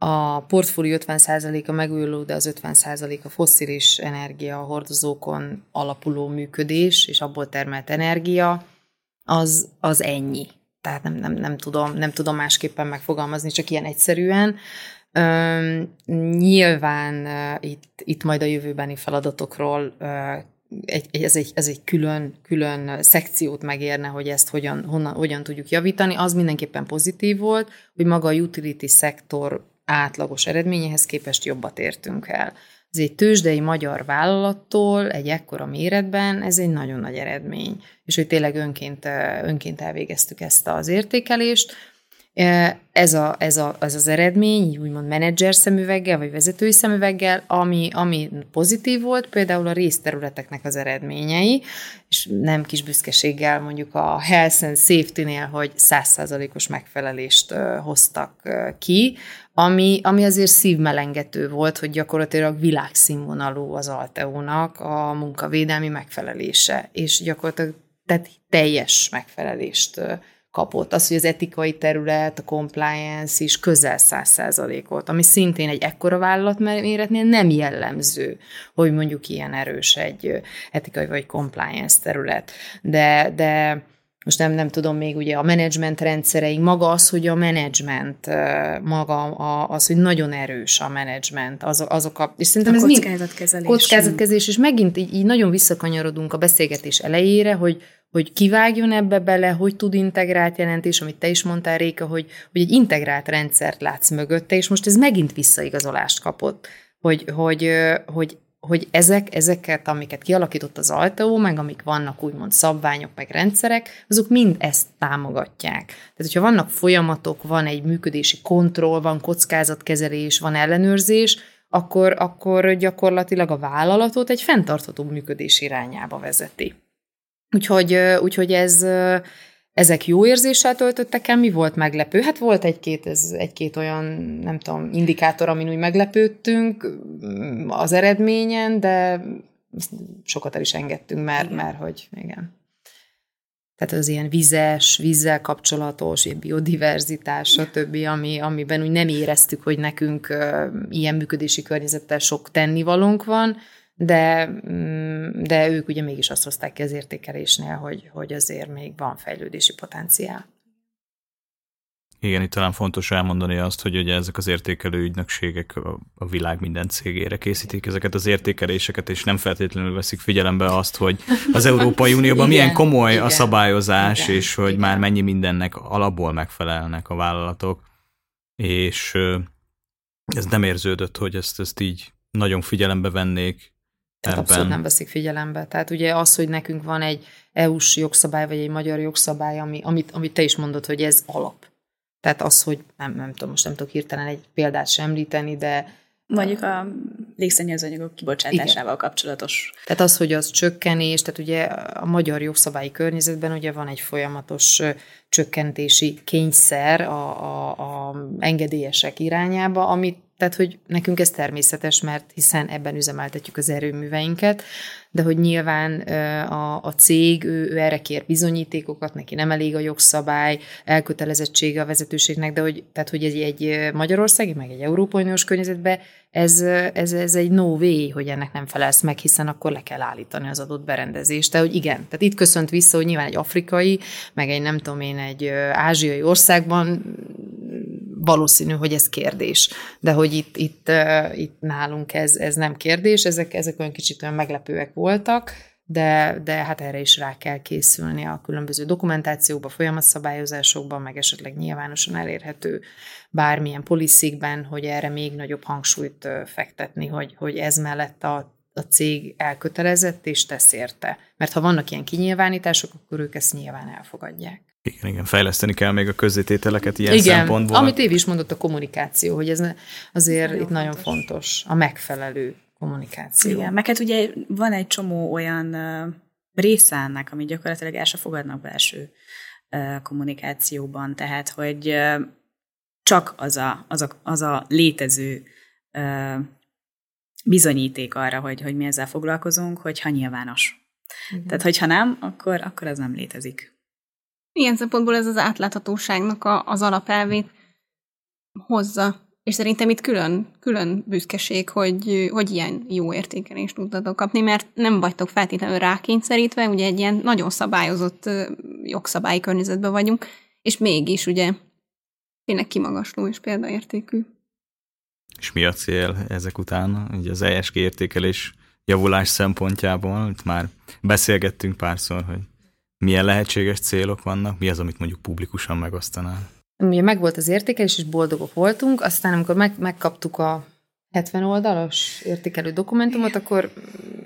[SPEAKER 2] a portfólió 50%-a megújuló, de az 50% a fosszilis energia, a hordozókon alapuló működés, és abból termelt energia, az, az ennyi. Tehát nem, nem, nem, tudom, nem tudom másképpen megfogalmazni, csak ilyen egyszerűen. Üm, nyilván uh, itt, itt majd a jövőbeni feladatokról uh, egy, ez, egy, ez egy külön, külön szekciót megérne, hogy ezt hogyan, honnan, hogyan tudjuk javítani. Az mindenképpen pozitív volt, hogy maga a utility szektor átlagos eredményehez képest jobbat értünk el. Ez egy tőzsdei magyar vállalattól egy ekkora méretben, ez egy nagyon nagy eredmény. És hogy tényleg önként, önként elvégeztük ezt az értékelést, ez, a, ez, a, ez az eredmény, úgymond menedzser szemüveggel, vagy vezetői szemüveggel, ami, ami pozitív volt, például a részterületeknek az eredményei, és nem kis büszkeséggel mondjuk a Health and Safety-nél, hogy százszázalékos megfelelést hoztak ki, ami, ami azért szívmelengető volt, hogy gyakorlatilag világszínvonalú az Alteónak a munkavédelmi megfelelése, és gyakorlatilag tehát teljes megfelelést kapott. Az, hogy az etikai terület, a compliance is közel száz százalékot, ami szintén egy ekkora vállalat méretnél nem jellemző, hogy mondjuk ilyen erős egy etikai vagy compliance terület. De, de most nem, nem tudom még ugye a menedzsment rendszereink, maga az, hogy a menedzsment, maga az, hogy nagyon erős a menedzsment, az, azok a, és
[SPEAKER 3] szerintem a ez kockázatkezelés.
[SPEAKER 2] Kockázatkezelés, és megint így, így nagyon visszakanyarodunk a beszélgetés elejére, hogy, hogy kivágjon ebbe bele, hogy tud integrált jelentés, amit te is mondtál, Réka, hogy, hogy egy integrált rendszert látsz mögötte, és most ez megint visszaigazolást kapott, hogy, hogy, hogy hogy ezek, ezeket, amiket kialakított az Alteo, meg amik vannak úgymond szabványok, meg rendszerek, azok mind ezt támogatják. Tehát, hogyha vannak folyamatok, van egy működési kontroll, van kockázatkezelés, van ellenőrzés, akkor, akkor gyakorlatilag a vállalatot egy fenntartható működés irányába vezeti. Úgyhogy, úgyhogy ez, ezek jó érzéssel töltöttek el, mi volt meglepő? Hát volt egy-két, ez, egy-két olyan, nem tudom, indikátor, amin úgy meglepődtünk mm, az eredményen, de sokat el is engedtünk, mert, igen. mert hogy igen. Tehát az ilyen vizes, vízzel kapcsolatos, ilyen biodiverzitás, stb., ami, amiben úgy nem éreztük, hogy nekünk ilyen működési környezettel sok tennivalónk van, de, mm, de ők ugye mégis azt hozták ki az értékelésnél, hogy, hogy azért még van fejlődési potenciál.
[SPEAKER 1] Igen, itt talán fontos elmondani azt, hogy ugye ezek az értékelő ügynökségek a világ minden cégére készítik ezeket az értékeléseket, és nem feltétlenül veszik figyelembe azt, hogy az Európai Unióban igen, milyen komoly igen, a szabályozás, igen, és hogy igen. már mennyi mindennek alapból megfelelnek a vállalatok, és ez nem érződött, hogy ezt, ezt így nagyon figyelembe vennék,
[SPEAKER 2] tehát ebben. abszolút nem veszik figyelembe. Tehát ugye az, hogy nekünk van egy EU-s jogszabály, vagy egy magyar jogszabály, ami, amit, amit te is mondod, hogy ez alap. Tehát az, hogy nem, nem tudom, most nem tudok hirtelen egy példát sem említeni, de
[SPEAKER 3] Mondjuk a légszennyezőanyagok kibocsátásával Igen. kapcsolatos.
[SPEAKER 2] Tehát az, hogy az csökkenés, tehát ugye a magyar jogszabályi környezetben ugye van egy folyamatos csökkentési kényszer a, a, a engedélyesek irányába, amit tehát, hogy nekünk ez természetes, mert hiszen ebben üzemeltetjük az erőműveinket, de hogy nyilván a, a cég, ő, ő erre kér bizonyítékokat, neki nem elég a jogszabály, elkötelezettsége a vezetőségnek, de hogy, tehát, hogy egy, egy magyarországi, meg egy európai uniós környezetben ez, ez, ez egy no way, hogy ennek nem felelsz meg, hiszen akkor le kell állítani az adott berendezést. De hogy igen, tehát itt köszönt vissza, hogy nyilván egy afrikai, meg egy nem tudom én, egy ázsiai országban valószínű, hogy ez kérdés. De hogy itt, itt, itt nálunk ez, ez nem kérdés, ezek, ezek olyan kicsit olyan meglepőek voltak, de, de hát erre is rá kell készülni a különböző dokumentációkban, folyamatszabályozásokban, meg esetleg nyilvánosan elérhető bármilyen poliszikben, hogy erre még nagyobb hangsúlyt fektetni, hogy, hogy ez mellett a a cég elkötelezett és tesz érte. Mert ha vannak ilyen kinyilvánítások, akkor ők ezt nyilván elfogadják.
[SPEAKER 1] Igen, igen, fejleszteni kell még a közzétételeket ilyen
[SPEAKER 2] igen,
[SPEAKER 1] szempontból.
[SPEAKER 2] amit Év is mondott, a kommunikáció, hogy ez azért nagyon itt fontos. nagyon fontos, a megfelelő kommunikáció.
[SPEAKER 3] Igen, meg hát ugye van egy csomó olyan része ennek, ami gyakorlatilag el se fogadnak belső kommunikációban, tehát hogy csak az a, az a, az a létező bizonyíték arra, hogy, hogy mi ezzel foglalkozunk, hogyha nyilvános. Igen. Tehát, hogyha nem, akkor, akkor ez nem létezik.
[SPEAKER 4] Ilyen szempontból ez az átláthatóságnak a, az alapelvét hozza. És szerintem itt külön, külön büszkeség, hogy, hogy ilyen jó értékelést tudtatok kapni, mert nem vagytok feltétlenül rákényszerítve, ugye egy ilyen nagyon szabályozott jogszabályi környezetben vagyunk, és mégis ugye tényleg kimagasló és példaértékű.
[SPEAKER 1] És mi a cél ezek után? Ugye az ESG értékelés javulás szempontjából, itt már beszélgettünk párszor, hogy milyen lehetséges célok vannak, mi az, amit mondjuk publikusan megosztanál?
[SPEAKER 2] Ugye megvolt az értékelés, és boldogok voltunk, aztán amikor meg, megkaptuk a 70 oldalas értékelő dokumentumot, akkor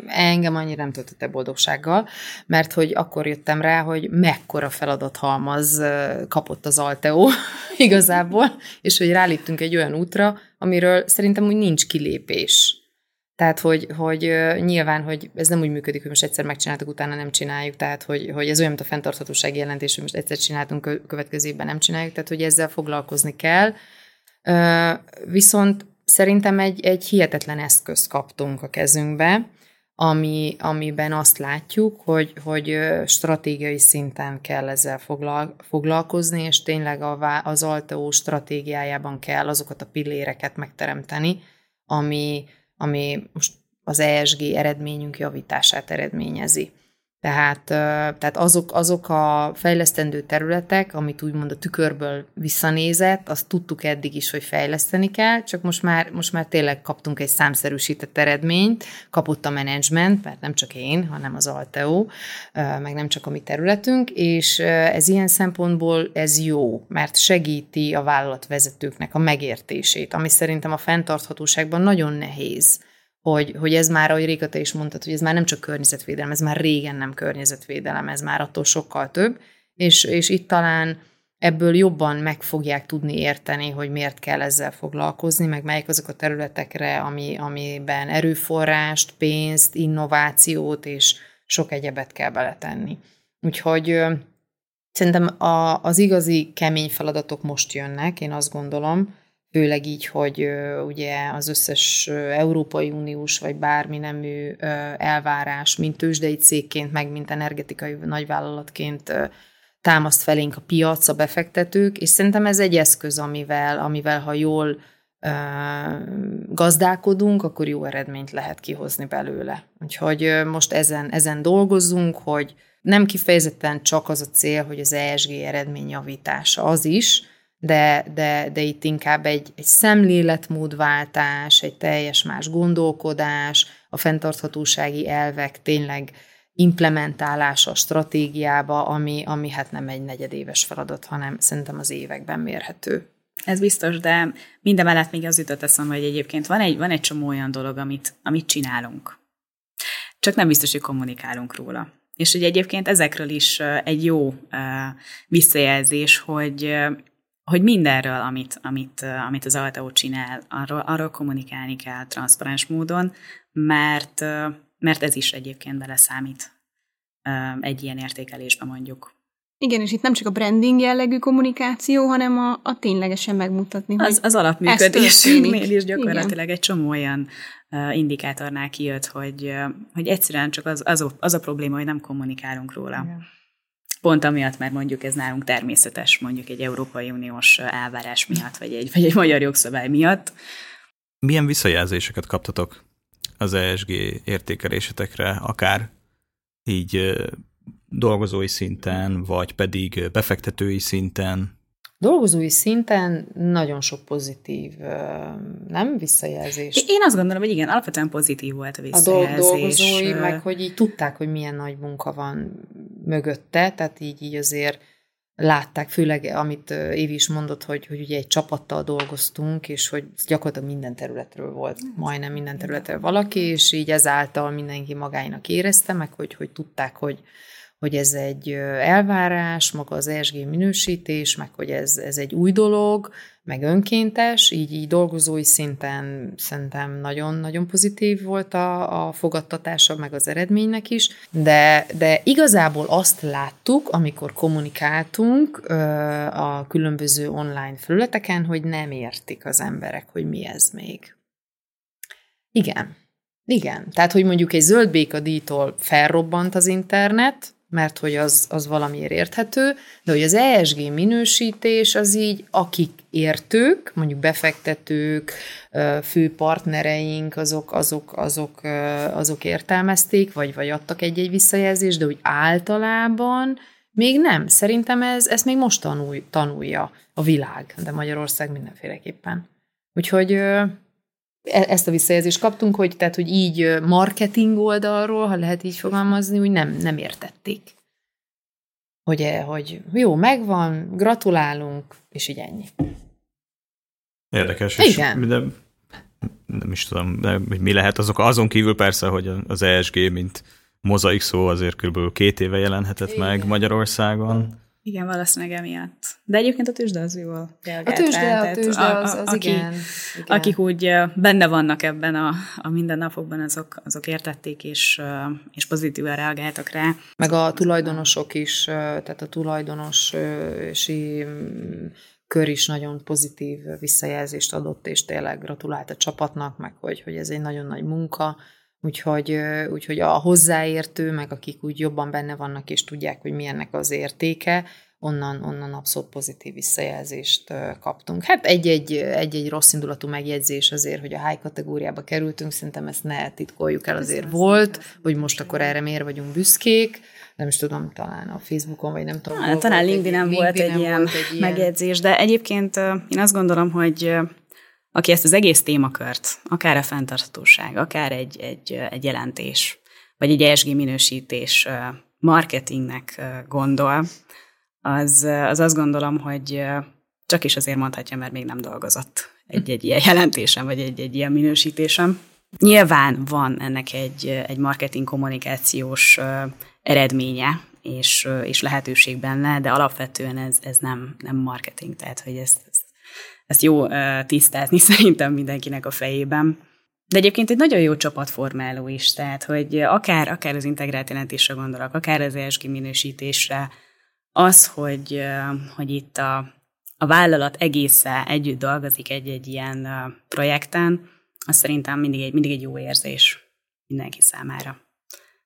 [SPEAKER 2] engem annyira nem töltötte boldogsággal, mert hogy akkor jöttem rá, hogy mekkora feladathalmaz kapott az Alteo igazából, és hogy ráléptünk egy olyan útra, amiről szerintem úgy nincs kilépés. Tehát, hogy, hogy nyilván, hogy ez nem úgy működik, hogy most egyszer megcsináltuk, utána nem csináljuk, tehát, hogy, hogy ez olyan, mint a fenntarthatósági jelentés, hogy most egyszer csináltunk, következő évben nem csináljuk, tehát, hogy ezzel foglalkozni kell. Viszont szerintem egy, egy hihetetlen eszközt kaptunk a kezünkbe, ami, amiben azt látjuk, hogy, hogy stratégiai szinten kell ezzel foglal, foglalkozni, és tényleg a, az Alteo stratégiájában kell azokat a pilléreket megteremteni, ami, ami most az ESG eredményünk javítását eredményezi. Tehát, tehát azok, azok a fejlesztendő területek, amit úgymond a tükörből visszanézett, azt tudtuk eddig is, hogy fejleszteni kell, csak most már, most már tényleg kaptunk egy számszerűsített eredményt, kapott a menedzsment, mert nem csak én, hanem az Alteo, meg nem csak a mi területünk, és ez ilyen szempontból ez jó, mert segíti a vállalatvezetőknek a megértését, ami szerintem a fenntarthatóságban nagyon nehéz hogy, hogy ez már, ahogy Réka te is mondtad, hogy ez már nem csak környezetvédelem, ez már régen nem környezetvédelem, ez már attól sokkal több, és, és itt talán ebből jobban meg fogják tudni érteni, hogy miért kell ezzel foglalkozni, meg melyik azok a területekre, ami, amiben erőforrást, pénzt, innovációt és sok egyebet kell beletenni. Úgyhogy szerintem a, az igazi kemény feladatok most jönnek, én azt gondolom, főleg így, hogy ugye az összes Európai Uniós vagy bármi nemű elvárás, mint tőzsdei cégként, meg mint energetikai nagyvállalatként támaszt felénk a piac, a befektetők, és szerintem ez egy eszköz, amivel, amivel ha jól gazdálkodunk, akkor jó eredményt lehet kihozni belőle. Úgyhogy most ezen, ezen dolgozunk, hogy nem kifejezetten csak az a cél, hogy az ESG eredmény javítása, az is, de, de, de itt inkább egy, egy szemléletmódváltás, egy teljes más gondolkodás, a fenntarthatósági elvek tényleg implementálása a stratégiába, ami, ami hát nem egy negyedéves feladat, hanem szerintem az években mérhető.
[SPEAKER 3] Ez biztos, de minden mellett még az jutott eszembe, hogy egyébként van egy, van egy csomó olyan dolog, amit, amit csinálunk. Csak nem biztos, hogy kommunikálunk róla. És hogy egyébként ezekről is egy jó visszajelzés, hogy hogy mindenről, amit, amit, amit az Alteo csinál, arról, arról kommunikálni kell transzparens módon, mert, mert ez is egyébként beleszámít egy ilyen értékelésbe mondjuk.
[SPEAKER 4] Igen, és itt nem csak a branding jellegű kommunikáció, hanem a, a ténylegesen megmutatni,
[SPEAKER 3] az, az alapműködésünknél is gyakorlatilag Igen. egy csomó olyan uh, indikátornál kijött, hogy, uh, hogy egyszerűen csak az, az, az a probléma, hogy nem kommunikálunk róla. Igen. Pont amiatt, mert mondjuk ez nálunk természetes, mondjuk egy Európai Uniós elvárás miatt, vagy egy, vagy egy magyar jogszabály miatt.
[SPEAKER 1] Milyen visszajelzéseket kaptatok az ESG értékelésetekre, akár így dolgozói szinten, vagy pedig befektetői szinten?
[SPEAKER 2] Dolgozói szinten nagyon sok pozitív, nem visszajelzés.
[SPEAKER 3] Én azt gondolom, hogy igen, alapvetően pozitív volt a visszajelzés.
[SPEAKER 2] A dolgozói, meg hogy így tudták, hogy milyen nagy munka van mögötte, tehát így, így azért látták, főleg amit Évi is mondott, hogy, hogy ugye egy csapattal dolgoztunk, és hogy gyakorlatilag minden területről volt, majdnem minden területről valaki, és így ezáltal mindenki magáinak érezte, meg hogy, hogy tudták, hogy, hogy ez egy elvárás, maga az ESG minősítés, meg hogy ez, ez egy új dolog, meg önkéntes, így, így dolgozói szinten szerintem nagyon-nagyon pozitív volt a, a fogadtatása, meg az eredménynek is, de, de igazából azt láttuk, amikor kommunikáltunk a különböző online felületeken, hogy nem értik az emberek, hogy mi ez még. Igen. Igen. Tehát, hogy mondjuk egy zöld békadíjtól felrobbant az internet, mert hogy az, az valamiért érthető, de hogy az ESG minősítés az így, akik értők, mondjuk befektetők, fő partnereink, azok, azok, azok, azok értelmezték, vagy, vagy adtak egy-egy visszajelzést, de úgy általában még nem. Szerintem ez, ez még most tanul, tanulja a világ, de Magyarország mindenféleképpen. Úgyhogy ezt a visszajelzést kaptunk, hogy tehát, hogy így marketing oldalról, ha lehet így fogalmazni, úgy nem, nem értették. Hogy, e, hogy jó, megvan, gratulálunk, és így ennyi.
[SPEAKER 1] Érdekes. Igen. És, de nem is tudom, hogy mi lehet azok, azon kívül persze, hogy az ESG, mint mozaik szó azért kb. két éve jelenhetett Igen. meg Magyarországon.
[SPEAKER 3] Igen, valószínűleg emiatt. De egyébként a tőzsde az jól
[SPEAKER 2] reagált. A tőzsde, a tőzsde az, az, az aki, igen, igen.
[SPEAKER 3] Akik úgy benne vannak ebben a, a mindennapokban, azok, azok értették és, és pozitívan reagáltak rá.
[SPEAKER 2] Meg a tulajdonosok is, tehát a tulajdonosi mm, kör is nagyon pozitív visszajelzést adott, és tényleg gratulált a csapatnak, meg hogy, hogy ez egy nagyon nagy munka, Úgyhogy, úgyhogy a hozzáértő, meg akik úgy jobban benne vannak, és tudják, hogy milyennek az értéke, onnan, onnan abszolút pozitív visszajelzést kaptunk. Hát egy-egy, egy-egy rossz indulatú megjegyzés azért, hogy a high kategóriába kerültünk, szerintem ezt ne titkoljuk el, azért volt, hogy most akkor erre miért vagyunk büszkék, nem is tudom, talán a Facebookon, vagy nem tudom.
[SPEAKER 3] Hát, talán LinkedIn-en volt, volt egy ilyen megjegyzés, de egyébként én azt gondolom, hogy aki ezt az egész témakört, akár a fenntarthatóság, akár egy, egy, egy jelentés, vagy egy ESG minősítés marketingnek gondol, az, az azt gondolom, hogy csak is azért mondhatja, mert még nem dolgozott egy-egy ilyen jelentésem, vagy egy-egy ilyen minősítésem. Nyilván van ennek egy, egy marketing kommunikációs eredménye, és, és lehetőség benne, de alapvetően ez, ez nem, nem marketing, tehát hogy ezt, ezt jó tisztázni szerintem mindenkinek a fejében. De egyébként egy nagyon jó csapatformáló is, tehát hogy akár, akár az integrált jelentésre gondolok, akár az ESG minősítésre, az, hogy, hogy itt a, a vállalat egészen együtt dolgozik egy-egy ilyen projekten, az szerintem mindig egy, mindig egy jó érzés mindenki számára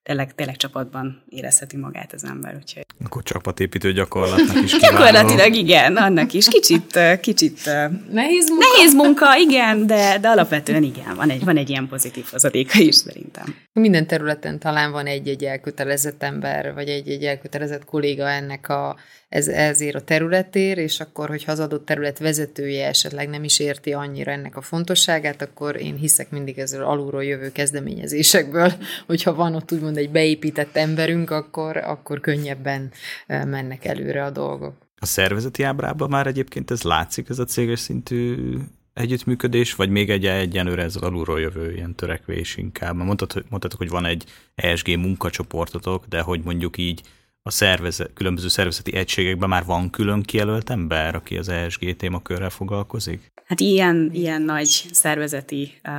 [SPEAKER 3] tényleg, tényleg csapatban érezheti magát az ember. Úgyhogy...
[SPEAKER 1] Akkor csapatépítő gyakorlatnak is
[SPEAKER 3] Gyakorlatilag igen, annak is. Kicsit, kicsit
[SPEAKER 2] nehéz munka.
[SPEAKER 3] Nehéz munka, igen, de, de alapvetően igen, van egy, van egy ilyen pozitív hozadéka is szerintem.
[SPEAKER 2] Minden területen talán van egy-egy elkötelezett ember, vagy egy-egy elkötelezett kolléga ennek a ez, ezért a területér, és akkor, hogyha az adott terület vezetője esetleg nem is érti annyira ennek a fontosságát, akkor én hiszek mindig ezzel alulról jövő kezdeményezésekből, hogyha van ott úgymond egy beépített emberünk, akkor, akkor könnyebben mennek előre a dolgok.
[SPEAKER 1] A szervezeti ábrában már egyébként ez látszik, ez a céges szintű együttműködés, vagy még egy egyenlőre ez alulról jövő ilyen törekvés inkább? Mondtad, mondtad, hogy van egy ESG munkacsoportotok, de hogy mondjuk így a szervezet, különböző szervezeti egységekben már van külön kijelölt ember, aki az ESG témakörrel foglalkozik?
[SPEAKER 3] Hát ilyen, ilyen nagy szervezeti uh,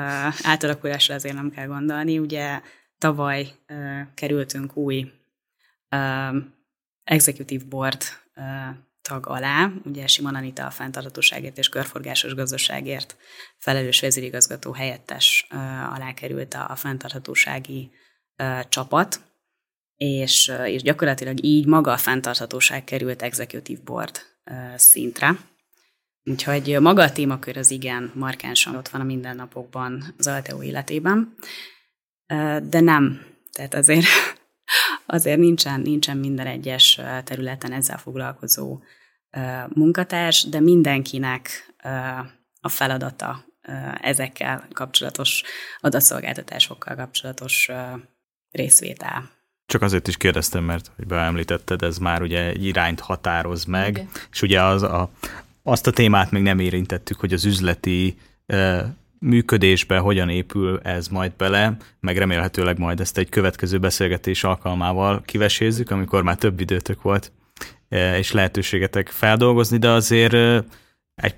[SPEAKER 3] átalakulásra azért nem kell gondolni. Ugye tavaly uh, kerültünk új uh, executive board uh, tag alá, ugye Simon Anita a fenntartatóságért és körforgásos gazdaságért felelős vezérigazgató helyettes uh, alá került a, a fenntarthatósági uh, csapat, és, és gyakorlatilag így maga a fenntarthatóság került executive board szintre. Úgyhogy maga a témakör az igen markánsan ott van a mindennapokban az Alteo életében, de nem. Tehát azért, azért nincsen, nincsen minden egyes területen ezzel foglalkozó munkatárs, de mindenkinek a feladata ezekkel kapcsolatos adatszolgáltatásokkal kapcsolatos részvétel.
[SPEAKER 1] Csak azért is kérdeztem, mert hogy beemlítetted, ez már ugye egy irányt határoz meg, okay. és ugye az a, azt a témát még nem érintettük, hogy az üzleti e, működésbe hogyan épül ez majd bele, meg remélhetőleg majd ezt egy következő beszélgetés alkalmával kivesézzük, amikor már több időtök volt, e, és lehetőségetek feldolgozni, de azért e, egy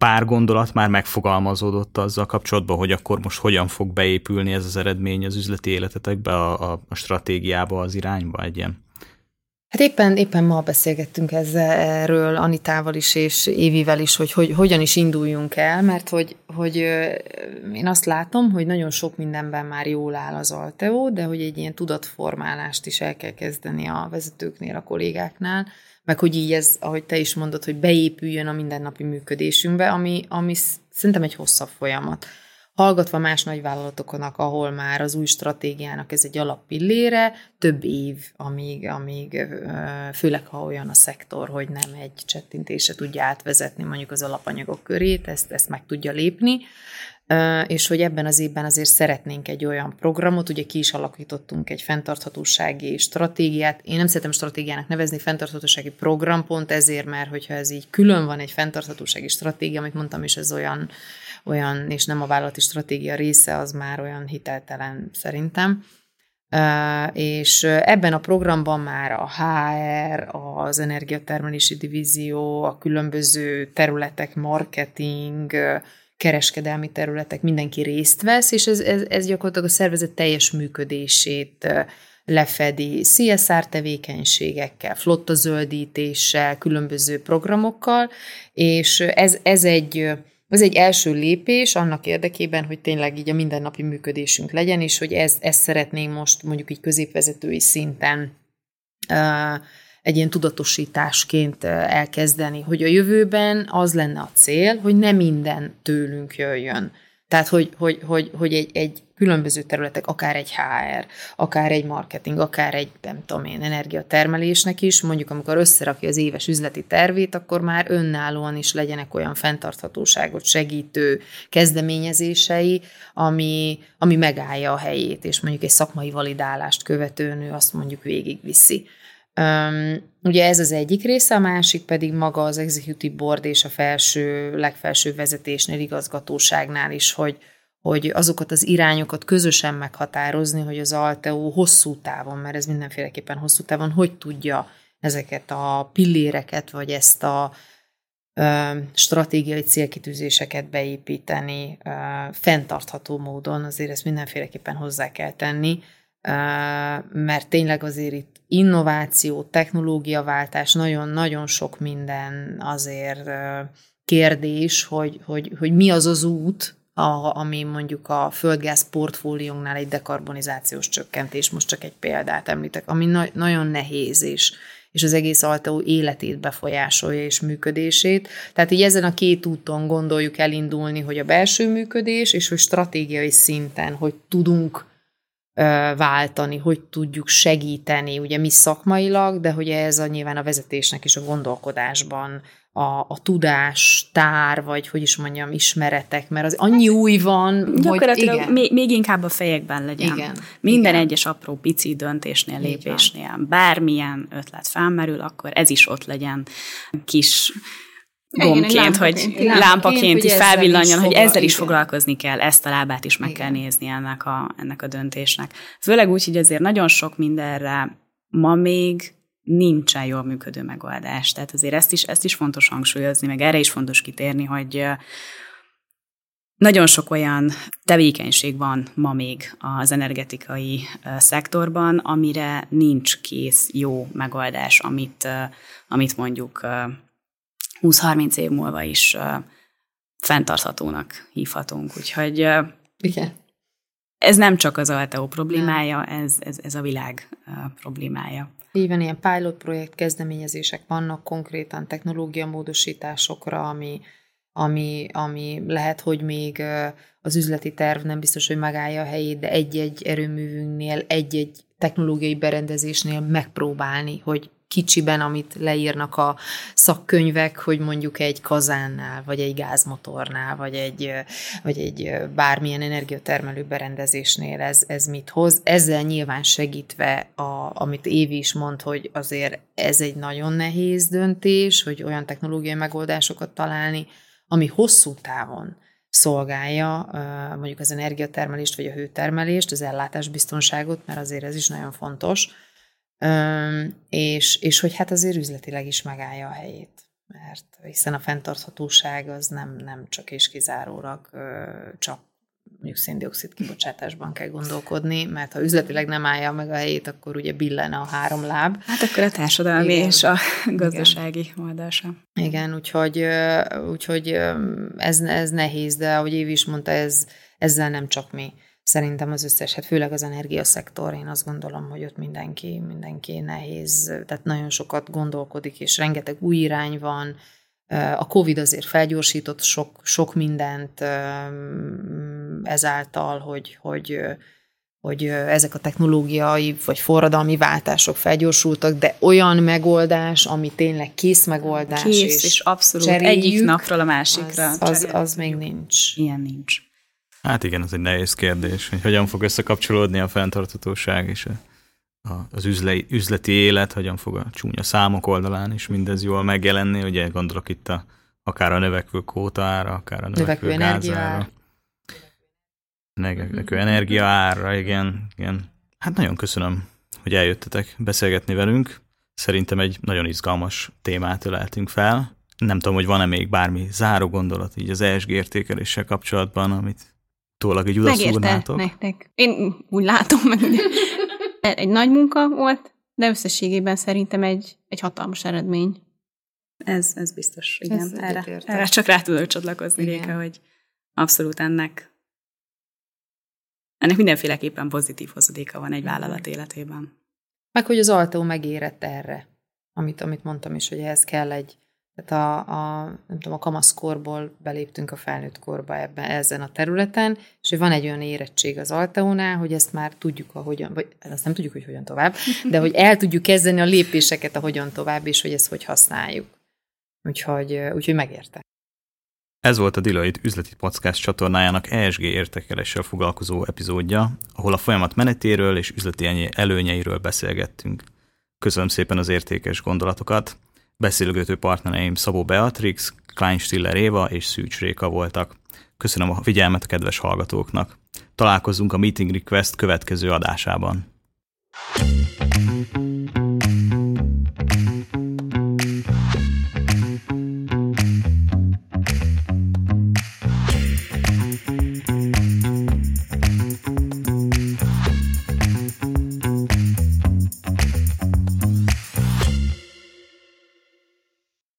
[SPEAKER 1] pár gondolat már megfogalmazódott azzal kapcsolatban, hogy akkor most hogyan fog beépülni ez az eredmény az üzleti életetekbe, a, a, a stratégiába, az irányba egy ilyen?
[SPEAKER 2] Hát éppen, éppen ma beszélgettünk ezzel, erről Anitával is, és Évivel is, hogy, hogy hogyan is induljunk el, mert hogy, hogy én azt látom, hogy nagyon sok mindenben már jól áll az Alteo, de hogy egy ilyen tudatformálást is el kell kezdeni a vezetőknél, a kollégáknál, meg hogy így ez, ahogy te is mondod, hogy beépüljön a mindennapi működésünkbe, ami, ami szerintem egy hosszabb folyamat. Hallgatva más nagyvállalatoknak, ahol már az új stratégiának ez egy alappillére, több év, amíg, amíg főleg ha olyan a szektor, hogy nem egy csettintése tudja átvezetni mondjuk az alapanyagok körét, ezt, ezt meg tudja lépni. és hogy ebben az évben azért szeretnénk egy olyan programot, ugye ki is alakítottunk egy fenntarthatósági stratégiát. Én nem szeretem stratégiának nevezni, fenntarthatósági program pont ezért, mert hogyha ez így külön van egy fenntarthatósági stratégia, amit mondtam is, ez olyan, olyan és nem a vállalati stratégia része, az már olyan hiteltelen szerintem. És ebben a programban már a HR, az energiatermelési divízió, a különböző területek, marketing, kereskedelmi területek, mindenki részt vesz, és ez, ez, ez gyakorlatilag a szervezet teljes működését lefedi CSR tevékenységekkel, flotta zöldítéssel, különböző programokkal, és ez, ez egy ez egy első lépés annak érdekében, hogy tényleg így a mindennapi működésünk legyen, és hogy ez, ezt szeretnénk most mondjuk így középvezetői szinten egy ilyen tudatosításként elkezdeni, hogy a jövőben az lenne a cél, hogy nem minden tőlünk jöjjön. Tehát, hogy, hogy, hogy, hogy egy, egy különböző területek, akár egy HR, akár egy marketing, akár egy, nem tudom én, energiatermelésnek is, mondjuk amikor összerakja az éves üzleti tervét, akkor már önállóan is legyenek olyan fenntarthatóságot segítő kezdeményezései, ami, ami megállja a helyét, és mondjuk egy szakmai validálást követően ő azt mondjuk végigviszi. Ugye ez az egyik része, a másik pedig maga az executive board és a felső, legfelső vezetésnél, igazgatóságnál is, hogy, hogy azokat az irányokat közösen meghatározni, hogy az Alteo hosszú távon, mert ez mindenféleképpen hosszú távon, hogy tudja ezeket a pilléreket, vagy ezt a ö, stratégiai célkitűzéseket beépíteni ö, fenntartható módon, azért ezt mindenféleképpen hozzá kell tenni, mert tényleg azért itt innováció, technológiaváltás, nagyon-nagyon sok minden azért kérdés, hogy, hogy, hogy mi az az út, a, ami mondjuk a földgáz portfóliónknál egy dekarbonizációs csökkentés, most csak egy példát említek, ami na- nagyon nehéz, és, és az egész Alteo életét befolyásolja és működését. Tehát így ezen a két úton gondoljuk elindulni, hogy a belső működés, és hogy stratégiai szinten, hogy tudunk váltani, hogy tudjuk segíteni, ugye mi szakmailag, de hogy ez a nyilván a vezetésnek is a gondolkodásban a, a tudás, tár, vagy hogy is mondjam, ismeretek, mert az annyi új van,
[SPEAKER 3] hogy igen. Még, még inkább a fejekben legyen. Igen. Minden igen. egyes apró pici döntésnél, lépésnél, bármilyen ötlet felmerül, akkor ez is ott legyen kis gombként, hogy lámpaként is felvillanjon, hogy ezzel is foglalkozni kell, ezt a lábát is meg igen. kell nézni ennek a, ennek a döntésnek. Főleg úgy, hogy azért nagyon sok mindenre ma még nincsen jól működő megoldás. Tehát azért ezt is, ezt is fontos hangsúlyozni, meg erre is fontos kitérni, hogy nagyon sok olyan tevékenység van ma még az energetikai szektorban, amire nincs kész jó megoldás, amit, amit mondjuk 20-30 év múlva is fenntarthatónak hívhatunk. Úgyhogy
[SPEAKER 2] Igen.
[SPEAKER 3] ez nem csak az Alteo problémája, ez, ez, ez a világ problémája.
[SPEAKER 2] Így van, ilyen pilot projekt kezdeményezések vannak konkrétan technológia módosításokra, ami, ami, ami lehet, hogy még az üzleti terv nem biztos, hogy megállja a helyét, de egy-egy erőművünknél, egy-egy technológiai berendezésnél megpróbálni, hogy kicsiben, amit leírnak a szakkönyvek, hogy mondjuk egy kazánnál, vagy egy gázmotornál, vagy egy, vagy egy bármilyen energiatermelő berendezésnél ez, ez mit hoz. Ezzel nyilván segítve, a, amit Évi is mond, hogy azért ez egy nagyon nehéz döntés, hogy olyan technológiai megoldásokat találni, ami hosszú távon szolgálja mondjuk az energiatermelést, vagy a hőtermelést, az ellátásbiztonságot, mert azért ez is nagyon fontos, és, és hogy hát azért üzletileg is megállja a helyét. Mert hiszen a fenntarthatóság az nem, nem csak és kizárólag csak mondjuk széndiokszid kibocsátásban kell gondolkodni, mert ha üzletileg nem állja meg a helyét, akkor ugye billene a három láb.
[SPEAKER 3] Hát akkor a társadalmi Igen. és a gazdasági Igen. oldása.
[SPEAKER 2] Igen, úgyhogy, úgyhogy ez, ez nehéz, de ahogy Évi is mondta, ez, ezzel nem csak mi szerintem az összes, hát főleg az energiaszektor, én azt gondolom, hogy ott mindenki, mindenki nehéz, tehát nagyon sokat gondolkodik, és rengeteg új irány van. A Covid azért felgyorsított sok, sok mindent ezáltal, hogy, hogy hogy ezek a technológiai vagy forradalmi váltások felgyorsultak, de olyan megoldás, ami tényleg kész megoldás.
[SPEAKER 3] Kész, és, és abszolút egyik napról a másikra.
[SPEAKER 2] Az, az, az még nincs.
[SPEAKER 3] Ilyen nincs.
[SPEAKER 1] Hát igen, ez egy nehéz kérdés, hogy hogyan fog összekapcsolódni a fenntarthatóság és a, az üzleti, üzleti élet, hogyan fog a csúnya számok oldalán is mindez jól megjelenni, ugye gondolok itt a, akár a növekvő ára, akár a növekvő, növekvő gázára. Növekvő ára, igen, igen. Hát nagyon köszönöm, hogy eljöttetek beszélgetni velünk. Szerintem egy nagyon izgalmas témát öleltünk fel. Nem tudom, hogy van-e még bármi záró gondolat így az ESG értékeléssel kapcsolatban, amit tólag egy udaszúrnátok.
[SPEAKER 4] nektek. Én úgy látom meg. egy nagy munka volt, de összességében szerintem egy, egy hatalmas eredmény.
[SPEAKER 3] Ez, ez biztos, igen. Ez erre, erre csak rá tudok csatlakozni, igen. Réka, hogy abszolút ennek ennek mindenféleképpen pozitív hozadéka van egy vállalat életében.
[SPEAKER 2] Meg hogy az Altó megérett erre, amit, amit mondtam is, hogy ehhez kell egy, tehát a, a, nem tudom, a kamaszkorból beléptünk a felnőtt korba ebben, ezen a területen, és van egy olyan érettség az Alteónál, hogy ezt már tudjuk, ahogyan, vagy azt nem tudjuk, hogy hogyan tovább, de hogy el tudjuk kezdeni a lépéseket, a hogyan tovább, és hogy ezt hogy használjuk. Úgyhogy, úgyhogy megérte.
[SPEAKER 1] Ez volt a Deloitte üzleti podcast csatornájának ESG értékeléssel foglalkozó epizódja, ahol a folyamat menetéről és üzleti előnyeiről beszélgettünk. Köszönöm szépen az értékes gondolatokat. Beszélgető partnereim Szabó Beatrix, Klein Stiller Éva és Szűcs Réka voltak. Köszönöm a figyelmet a kedves hallgatóknak. Találkozunk a Meeting Request következő adásában. thank you